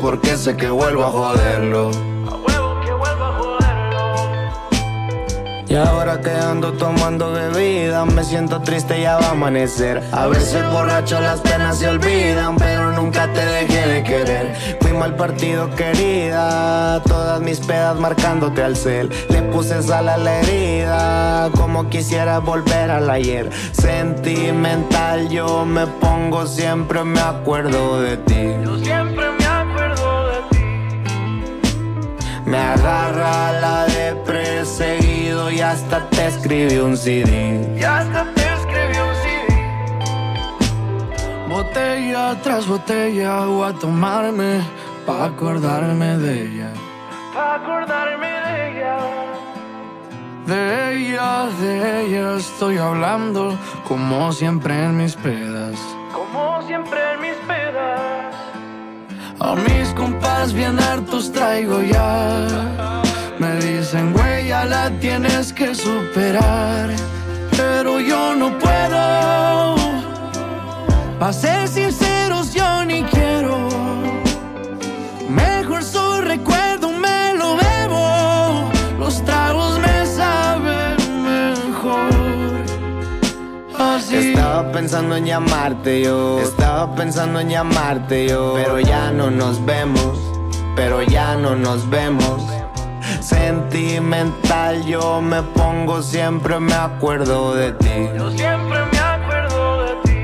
porque sé que vuelvo a joderlo. Y ahora que ando tomando bebida, me siento triste, ya va a amanecer. A veces borracho las penas se olvidan, pero nunca te dejé de querer. Fui mal partido, querida, todas mis pedas marcándote al cel. Le puse sal a la herida, como quisiera volver al ayer. Sentimental, yo me pongo, siempre me acuerdo de ti.
Me
agarra la de perseguido y hasta te escribí un CD.
Y hasta te escribí un CD. Botella tras botella voy a tomarme pa' acordarme de ella. Pa' acordarme de ella. De ella, de ella estoy hablando como siempre en mis pedas. Como siempre en mis pedas. A mis compas bien hartos traigo ya. Me dicen, güey, ya la tienes que superar. Pero yo no puedo. Pa' ser sinceros,
Estaba pensando en llamarte yo, estaba pensando en llamarte yo, pero ya no nos vemos, pero ya no nos vemos. Sentimental yo me pongo, siempre me acuerdo de ti.
Yo siempre me acuerdo de ti.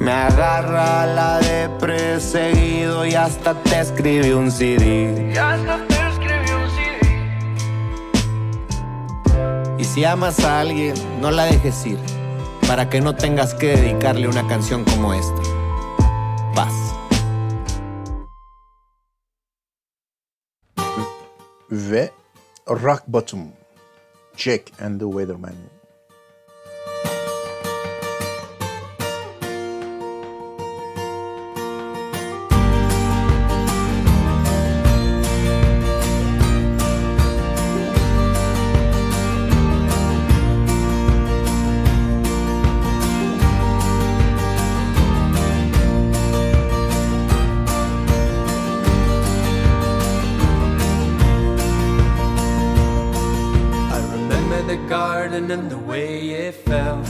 Me agarra la de perseguido y hasta te escribí un CD.
Y hasta te escribí un CD.
Y si amas a alguien, no la dejes ir, para que no tengas que dedicarle una canción como esta. Paz.
Ve Rock Bottom Jack and the Weatherman.
And the way it fell.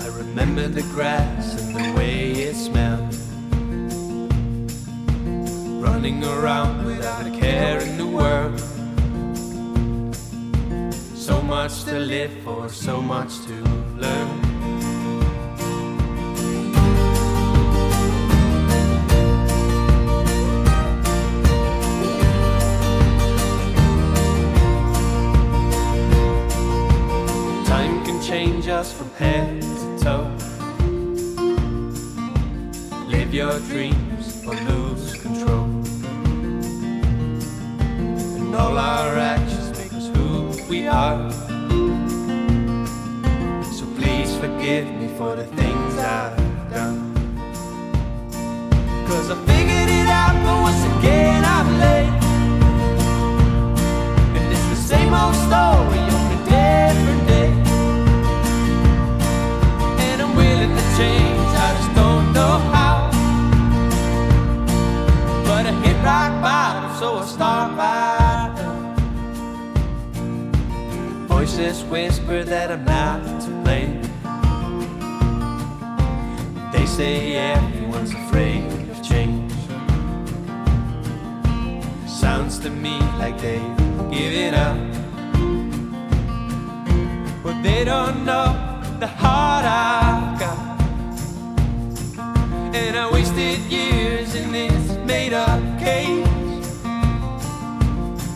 I remember the grass and the way it smelled. Running around without a care in the world. So much to live for, so much to
from head to toe. Live your dreams or lose control. And all our actions make us who we are. So please forgive me for the things I've done. Cause I figured it out, but once again I'm late. And it's the same old story on a different I just don't know how. But I hit rock bottom, so I start now. Voices whisper that I'm not to blame. They say everyone's afraid of change. Sounds to me like they've given up. But they don't know the heart got. And I wasted years in this made up cage.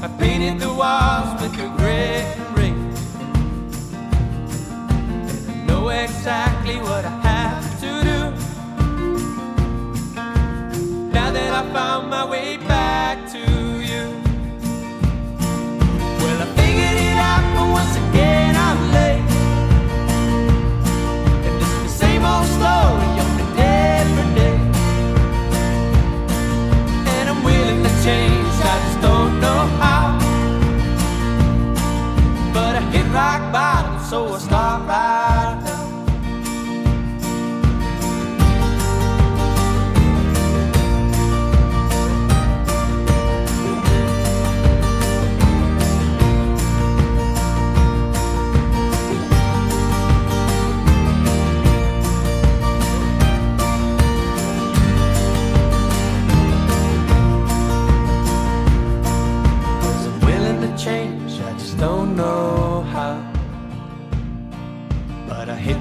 I painted the walls with regret and rage. And I know exactly what I have to do. Now that I found my way back to you. Well, I figured it out, but once again I'm late. So I start right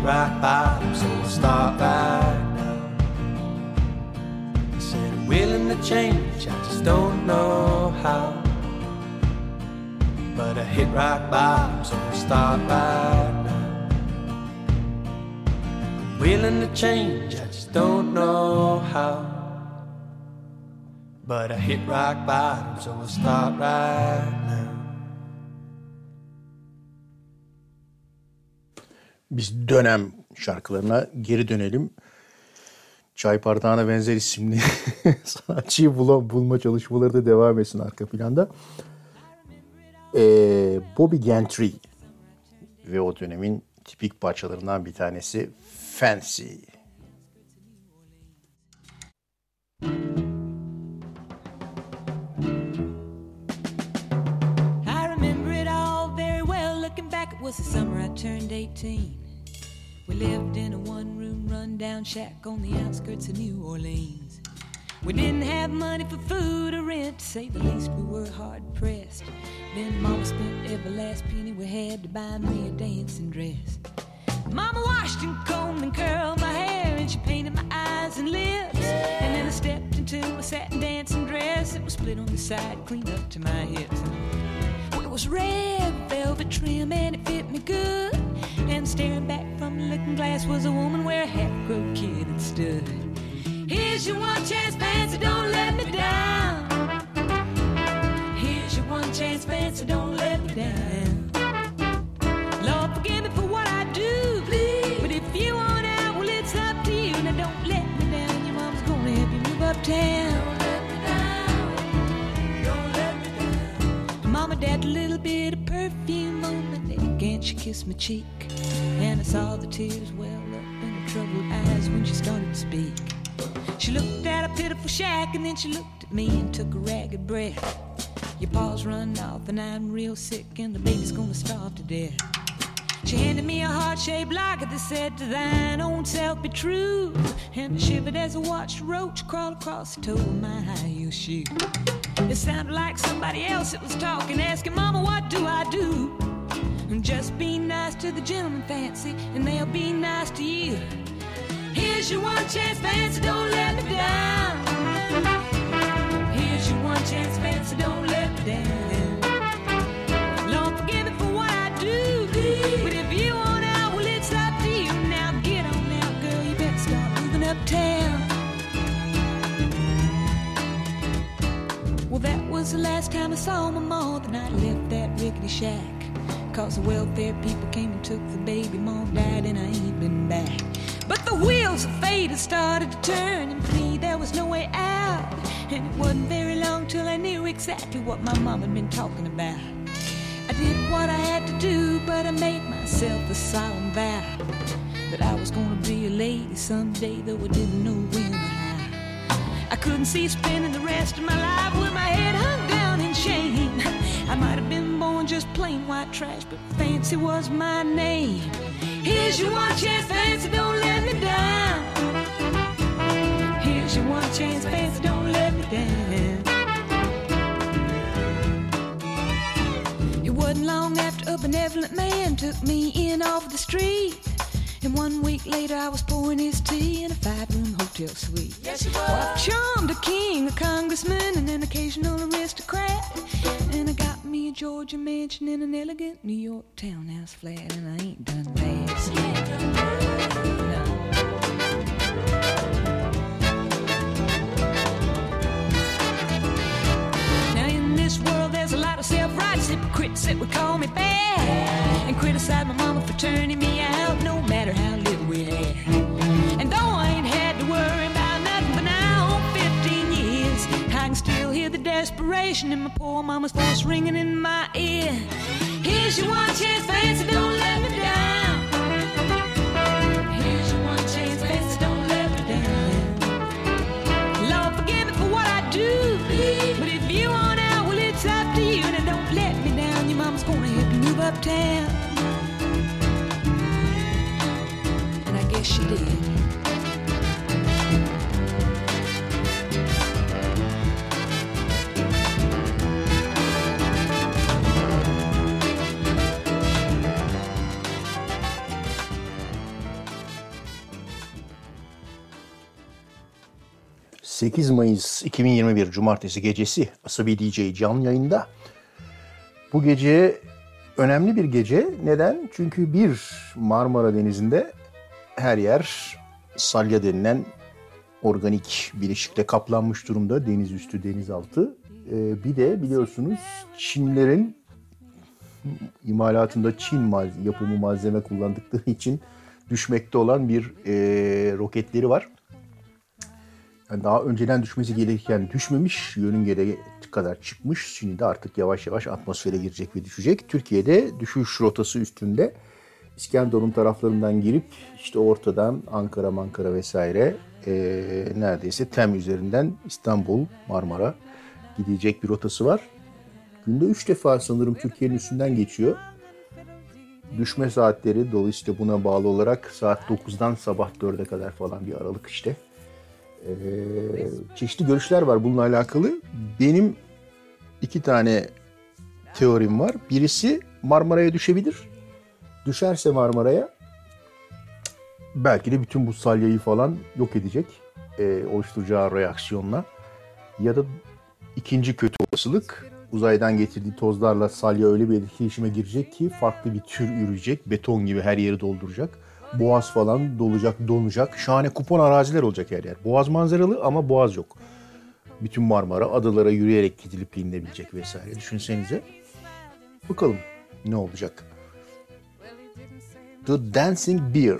rock bottom, so I'll start right now. I said I'm willing to change, I just don't know how. But I hit rock bottom, so I'll start right now. I'm willing to change, I just don't know how. But I hit rock bottom, so I'll start right now.
Biz dönem şarkılarına geri dönelim. Çay Pardağı'na benzer isimli sanatçıyı bula, bulma çalışmaları da devam etsin arka planda. Ee, Bobby Gentry ve o dönemin tipik parçalarından bir tanesi Fancy.
I remember it all very well. Looking back, it was the summer I turned 18. Lived in a one room rundown shack on the outskirts of New Orleans. We didn't have money for food or rent, to say the least, we were hard pressed. Then Mama spent every last penny we had to buy me a dancing dress. Mama washed and combed and curled my hair, and she painted my eyes and lips. And then I stepped into a satin dancing dress. It was split on the side, clean up to my hips. It was red velvet trim and it fit me good. And staring back from the looking glass was a woman where a half-grown kid had stood. Here's your one chance, fancy, don't let me down. Here's your one chance, fancy, don't let me down. Lord, forgive me for what I do, please. But if you want out, well, it's up to you. Now don't let me down. Your mom's gonna help you move uptown. Don't let me down. Don't let me down. Mama dabbed a little bit of perfume on my neck and she kissed my cheek. And I saw the tears well up in her troubled eyes when she started to speak. She looked at a pitiful shack and then she looked at me and took a ragged breath. Your paws run off and I'm real sick and the baby's gonna starve to death. She handed me a heart-shaped locket that said, To thine own self be true. And I shivered as I watched a roach crawl across the toe of my high-heel shoe. It sounded like somebody else that was talking, asking, Mama, what do I do? And just be nice to the gentleman fancy, and they'll be nice to you. Here's your one chance fancy, don't let me down. Here's your one chance fancy, don't let me down. Forgive me for what I do, but if you want out, well, it's up to you. Now get on out, girl, you better start moving uptown. Well, that was the last time I saw my mother, and I left that rickety shack. Cause the welfare people came and took the baby. Mom died and I ain't been back. But the wheels of fate had started to turn, and me there was no way out. And it wasn't very long till I knew exactly what my mom had been talking about. I did what I had to do, but I made myself a solemn vow that I was gonna be a lady someday, though I didn't know when or how. I couldn't see spending the rest of my life with my head hung down in shame. I might have been born just plain white trash, but fancy was my name. Here's your one chance, fancy, don't let me down. Here's your one chance, fancy, don't let me down. It wasn't long after a benevolent man took me in off the street. And one week later, I was pouring his tea in a five-room hotel suite.
Yes, you
Well, I've charmed a king, a congressman, and an occasional aristocrat. And I got me a Georgia mansion in an elegant New York townhouse flat, and I ain't done that. Lot of self-righteous hypocrites that would call me bad and criticize my mama for turning me out, no matter how little we had. And though I ain't had to worry about nothing for now 15 years, I can still hear the desperation in my poor mama's voice ringing in my ear. Here's your one chance, fancy, don't let me down.
8 Mayıs 2021 Cumartesi gecesi Asabi DJ canlı yayında. Bu gece önemli bir gece. Neden? Çünkü bir Marmara Denizi'nde her yer salya denilen organik bileşikle kaplanmış durumda. Deniz üstü, denizaltı. Ee, bir de biliyorsunuz Çinlerin imalatında Çin mal- yapımı malzeme kullandıkları için düşmekte olan bir e, roketleri var. Yani daha önceden düşmesi gerekirken düşmemiş, yörüngede kadar çıkmış. Şimdi de artık yavaş yavaş atmosfere girecek ve düşecek. Türkiye'de düşüş rotası üstünde İskenderun taraflarından girip işte ortadan Ankara, Mankara vesaire eee, neredeyse Tem üzerinden İstanbul, Marmara gidecek bir rotası var. Günde 3 defa sanırım Türkiye'nin üstünden geçiyor. Düşme saatleri dolayısıyla buna bağlı olarak saat 9'dan sabah 4'e kadar falan bir aralık işte. Ee, çeşitli görüşler var bununla alakalı. Benim iki tane teorim var. Birisi Marmara'ya düşebilir. Düşerse Marmara'ya belki de bütün bu salyayı falan yok edecek. Ee, oluşturacağı reaksiyonla. Ya da ikinci kötü olasılık uzaydan getirdiği tozlarla salya öyle bir etkileşime girecek ki farklı bir tür ürecek. Beton gibi her yeri dolduracak. Boğaz falan dolacak, donacak. Şahane kupon araziler olacak her yer. Boğaz manzaralı ama boğaz yok. Bütün Marmara adalara yürüyerek gidilip inilebilecek vesaire. Düşünsenize. Bakalım ne olacak. The Dancing Beer.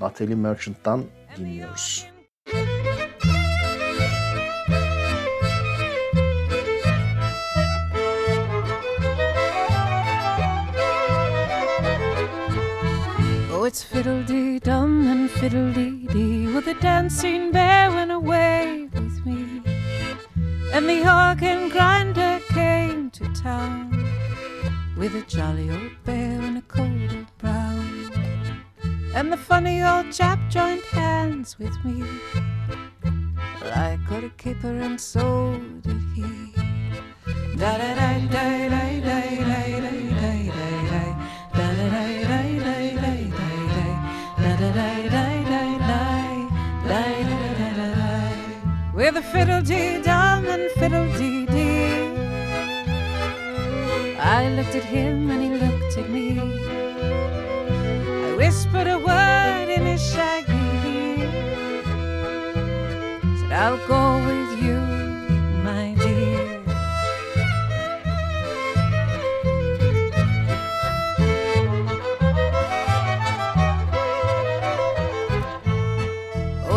Natalie Merchant'tan dinliyoruz.
It's fiddle-dee dum and fiddle-dee-dee. Well, the dancing bear went away with me, and the organ grinder came to town with a jolly old bear and a cold old brown. And the funny old chap joined hands with me. Well, I got a caper and so did he. Da da da da da The a fiddle dee dum and fiddle dee dee. I looked at him and he looked at me. I whispered a word in his shaggy ear. Said, I'll go with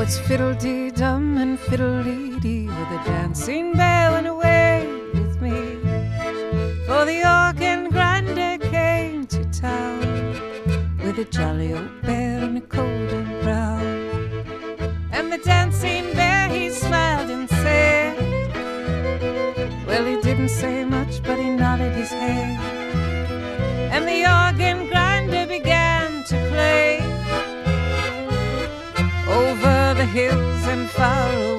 It's fiddle-dee-dum and fiddle-dee-dee with a dancing bell and away with me. For the organ grinder came to town with a jolly old bell and a coat and far away.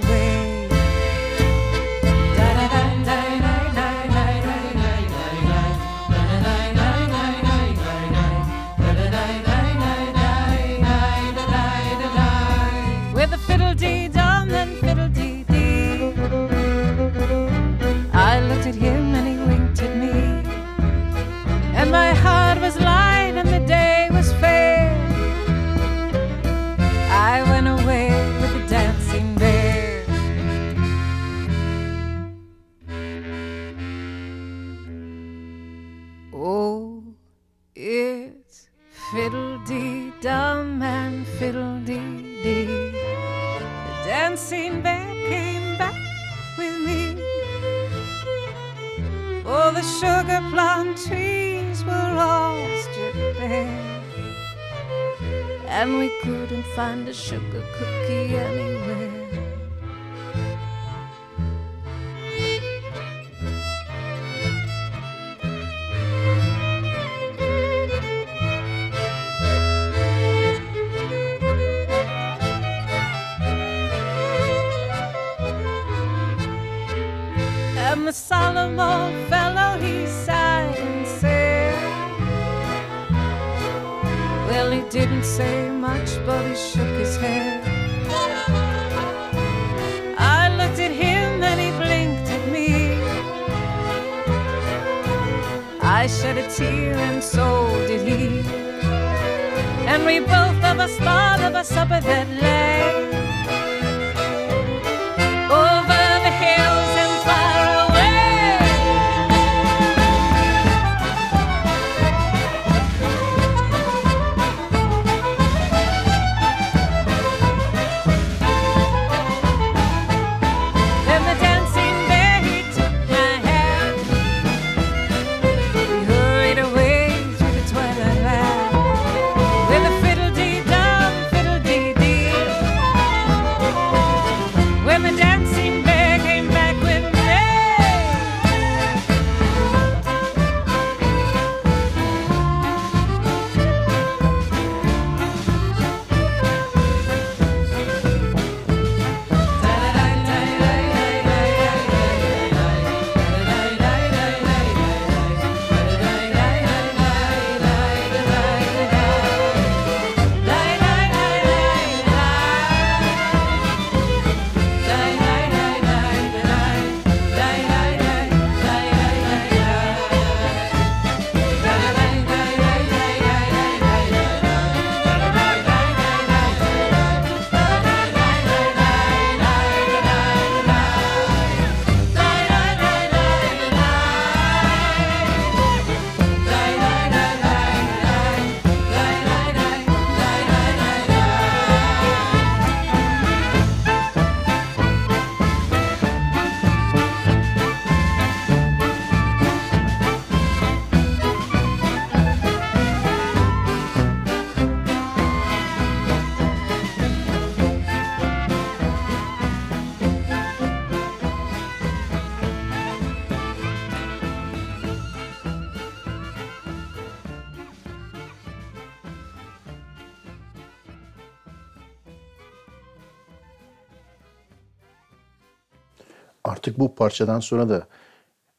artık bu parçadan sonra da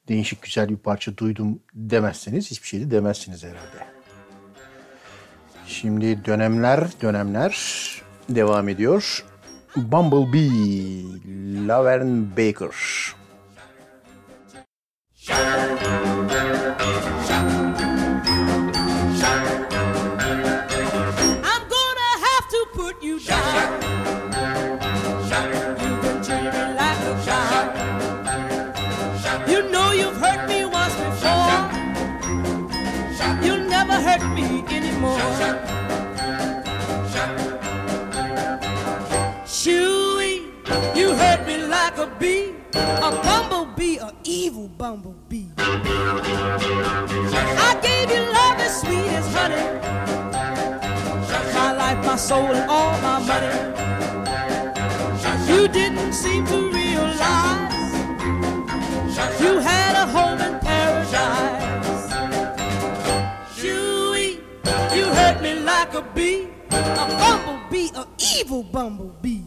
değişik güzel bir parça duydum demezseniz hiçbir şey de demezsiniz herhalde. Şimdi dönemler dönemler devam ediyor. Bumblebee, Laverne Baker.
Sure. an evil bumblebee. I gave you love as sweet as honey. My life, my soul, and all my money. You didn't seem to realize you had a home in paradise. Chewy, you hurt me like a bee, a bumblebee, an evil bumblebee.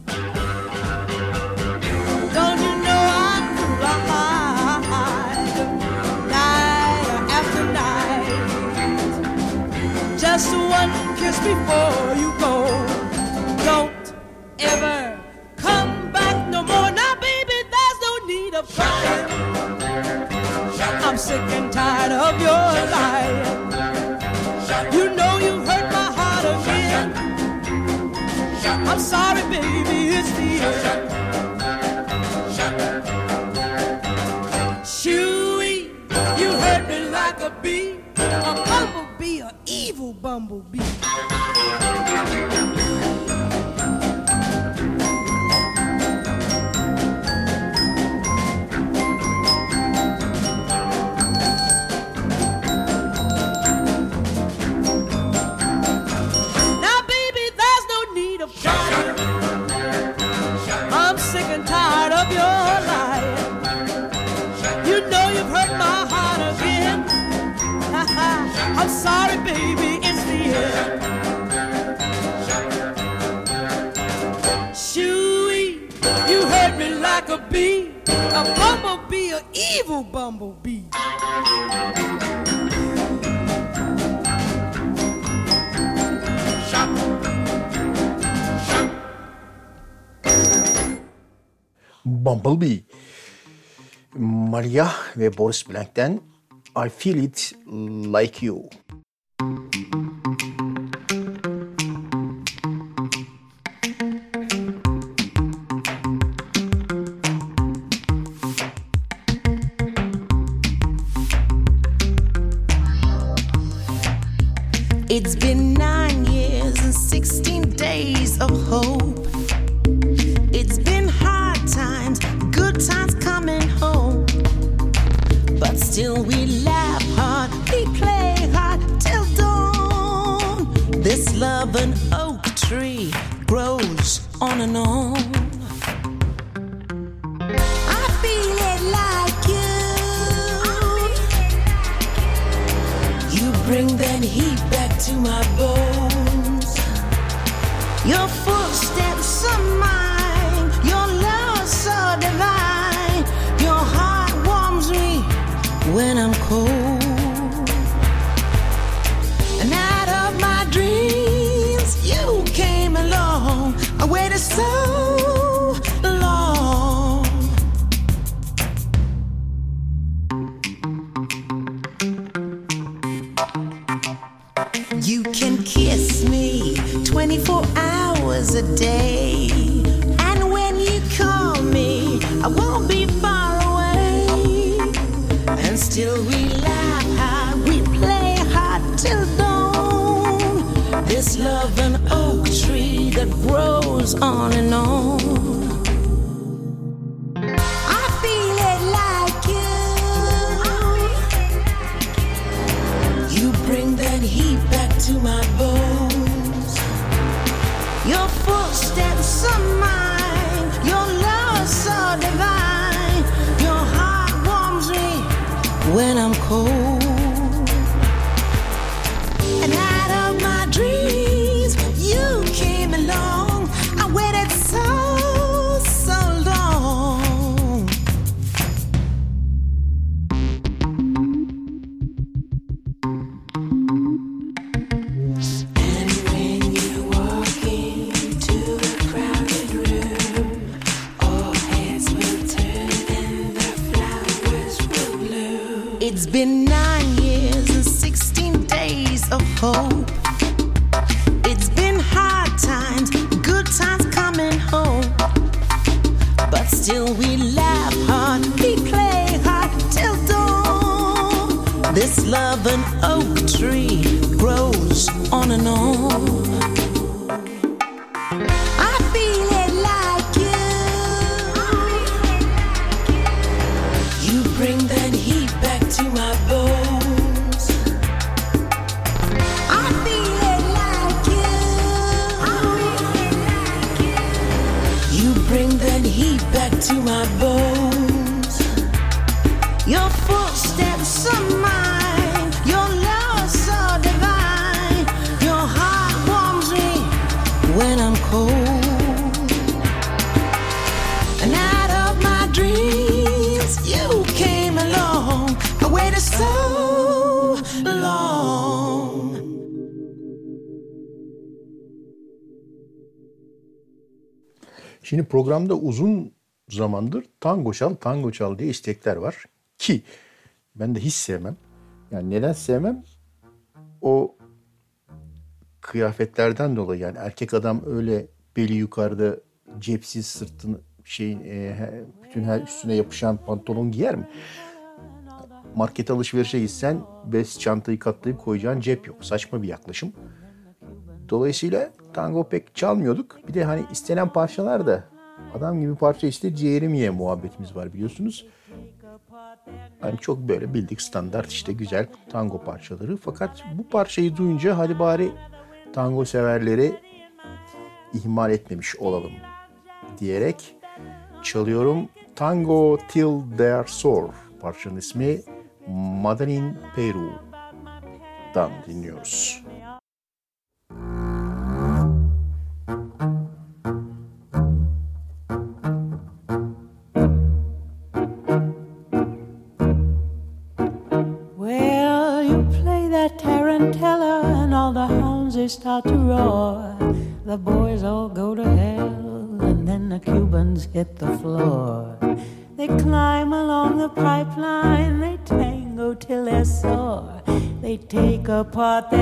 just one kiss before you go. Don't ever come back no more. Now, baby, there's no need of crying. I'm sick and tired of your lying. You know you hurt my heart again. I'm sorry, baby, it's the end. Chewy, you hurt me like a bee bumblebee. like a bee, a bumblebee, an evil bumblebee. Shop. Shop.
Bumblebee. Malia ve Boris Blank'ten I Feel It Like You.
tree grows on and on. bring that heat back to my bones.
Şimdi programda uzun zamandır tango çal, tango çal diye istekler var. Ki ben de hiç sevmem. Yani neden sevmem? O kıyafetlerden dolayı yani erkek adam öyle beli yukarıda cepsiz sırtını şeyin e, bütün her üstüne yapışan pantolon giyer mi? Market alışverişe gitsen bez çantayı katlayıp koyacağın cep yok. Saçma bir yaklaşım. Dolayısıyla tango pek çalmıyorduk. Bir de hani istenen parçalar da adam gibi parça iste ciğerim ye muhabbetimiz var biliyorsunuz. Hani çok böyle bildik standart işte güzel tango parçaları. Fakat bu parçayı duyunca hadi bari tango severleri ihmal etmemiş olalım diyerek çalıyorum. Tango Till They're Sore parçanın ismi Madeline Peru'dan dinliyoruz.
Take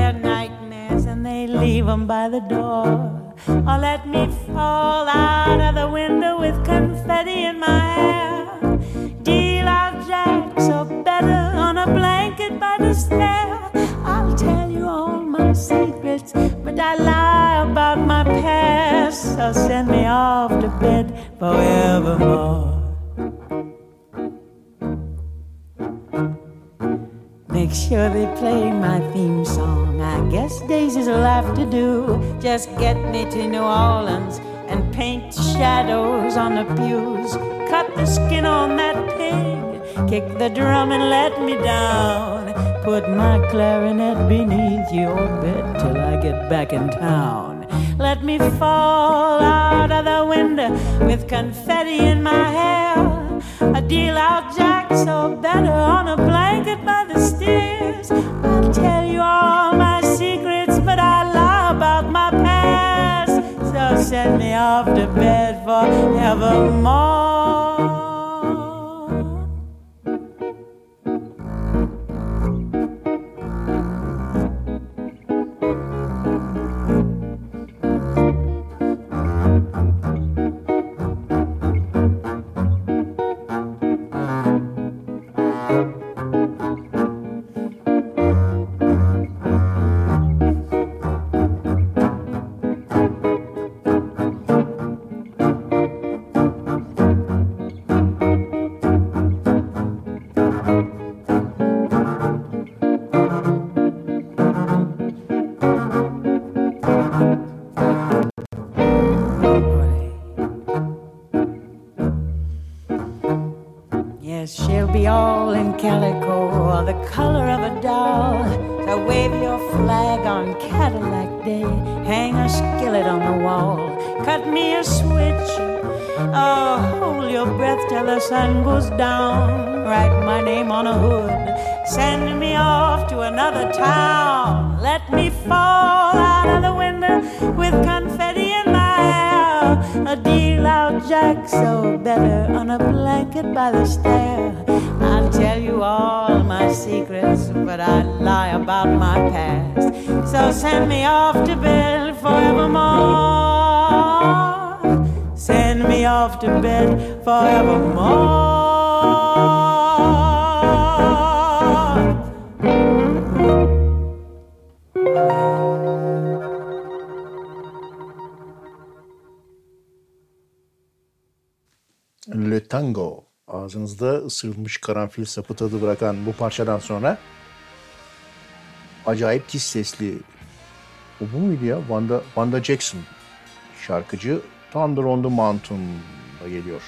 be all in calico or the color of a doll. So wave your flag on Cadillac Day, hang a skillet on the wall, cut me a switch. Oh, hold your breath till the sun goes down. Write my name on a hood, send me off to another town. Let me fall out of the window with confetti in my hair. A deal out Jack, so better on a blanket by the stair. All my secrets, but I lie about my past. So send me off to bed forevermore. Send me off to bed forevermore.
Ağzınızda ısırılmış karanfil sapı tadı bırakan bu parçadan sonra acayip tiz sesli o bu muydu ya? Wanda, Wanda Jackson şarkıcı Thunder on the Mountain'da geliyor.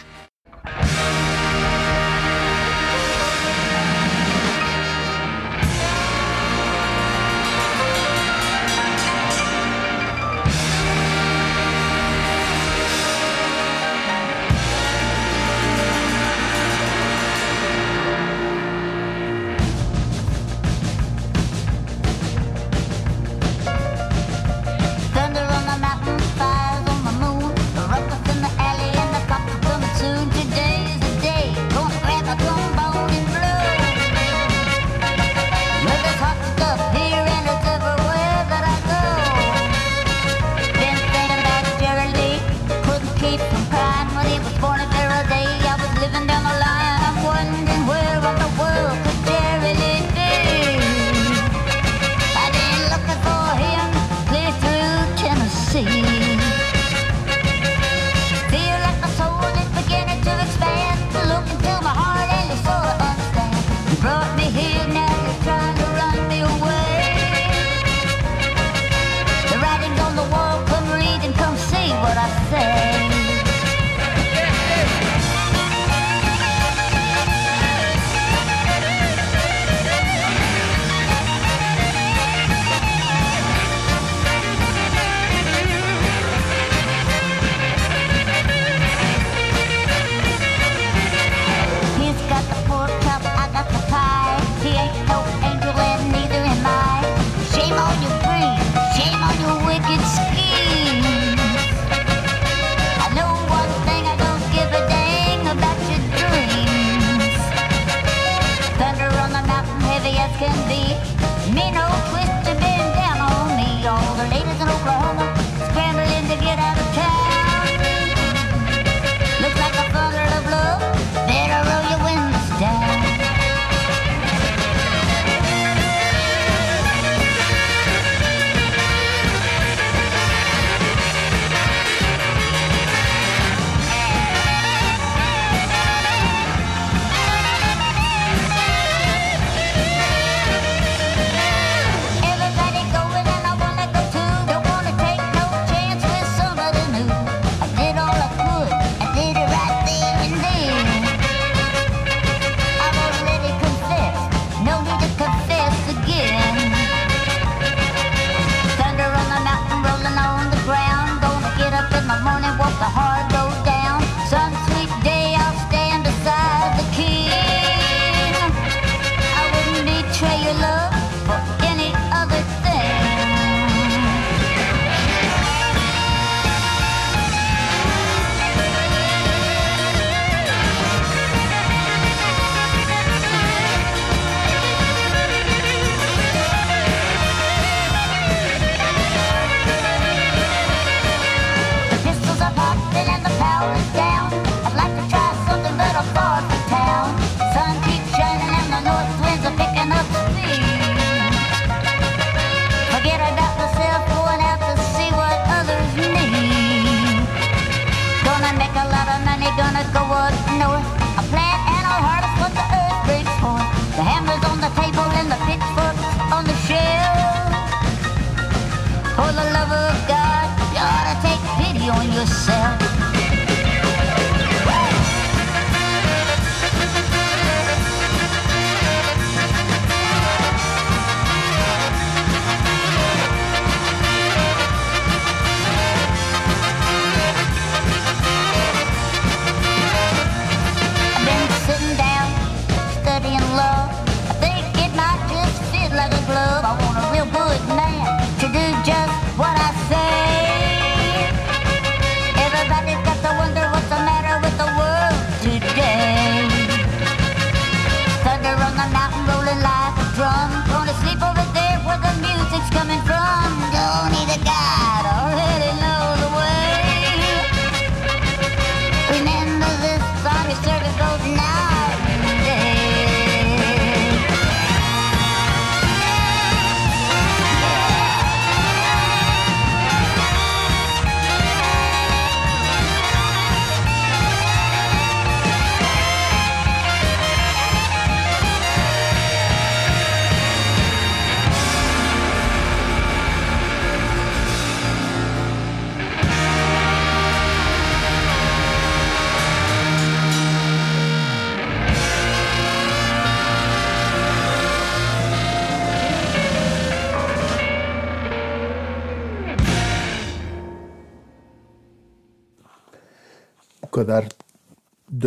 On yourself.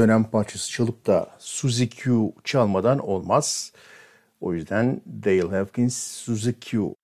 dönem parçası çalıp da Suzy Q çalmadan olmaz. O yüzden Dale Hawkins Suzy Q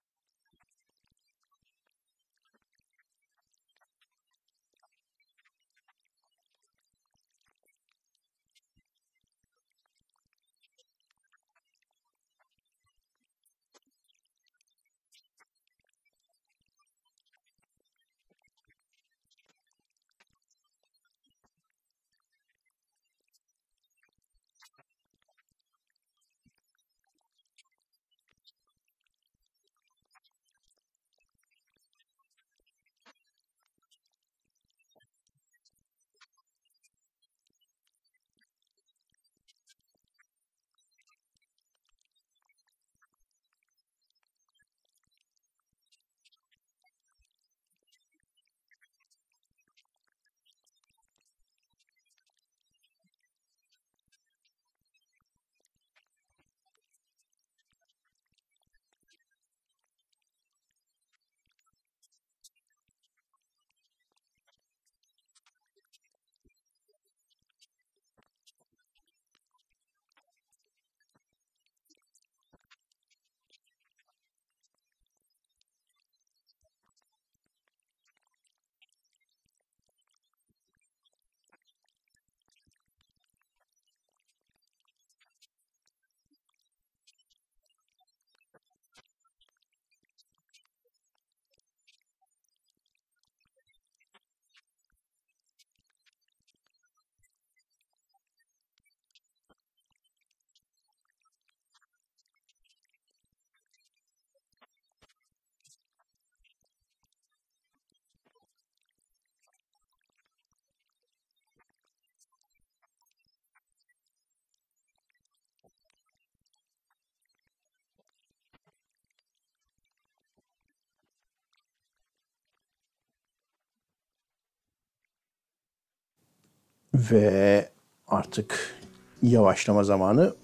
Ve artık yavaşlama zamanı.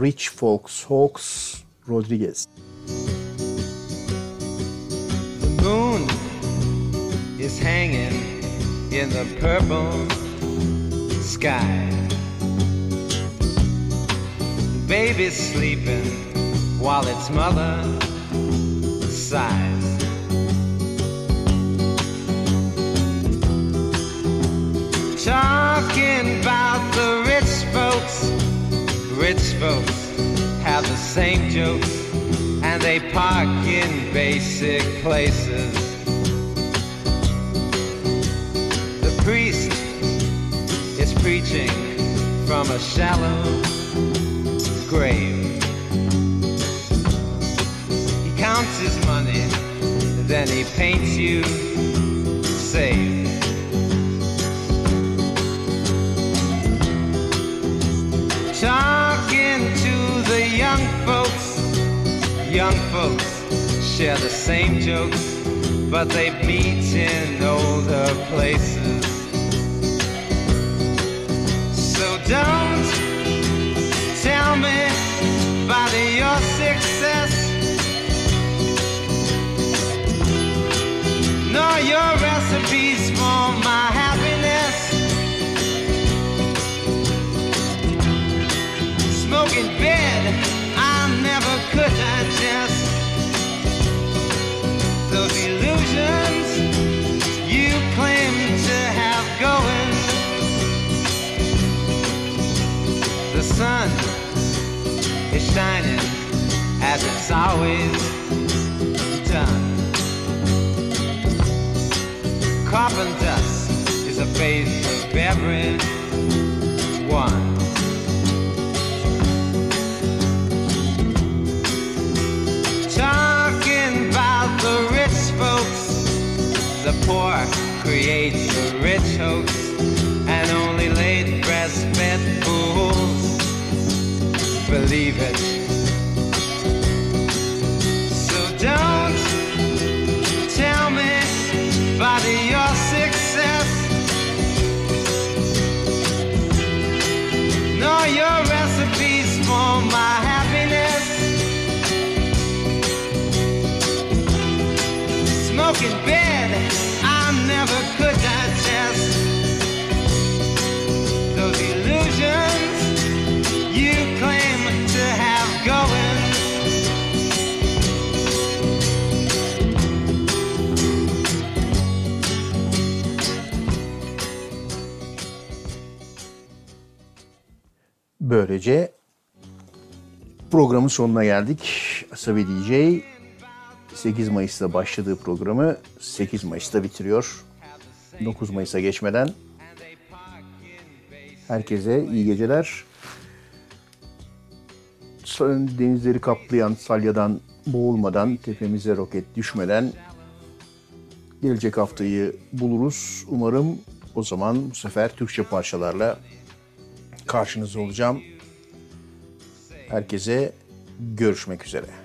Rich Folks Hawks Rodriguez.
The moon is hanging in the purple sky. The baby's sleeping while its mother sighs. Talking about the rich folks, rich folks have the same jokes and they park in basic places. The priest is preaching from a shallow grave. He counts his money, then he paints you safe. Talking to the young folks, young folks share the same jokes, but they meet in older places. So don't tell me about your success, nor your recipes for my Smoking bed, I never could digest those illusions you claim to have going. The sun is shining as it's always done. Carbon dust is a face of every create the rich hoax, and only late breastfed fools believe it. So don't tell me about your success, nor your recipes for my happiness. Smoking
Böylece programın sonuna geldik. Asabi DJ 8 Mayıs'ta başladığı programı 8 Mayıs'ta bitiriyor. 9 Mayıs'a geçmeden herkese iyi geceler. Denizleri kaplayan salyadan boğulmadan, tepemize roket düşmeden gelecek haftayı buluruz. Umarım o zaman bu sefer Türkçe parçalarla karşınızda olacağım. Herkese görüşmek üzere.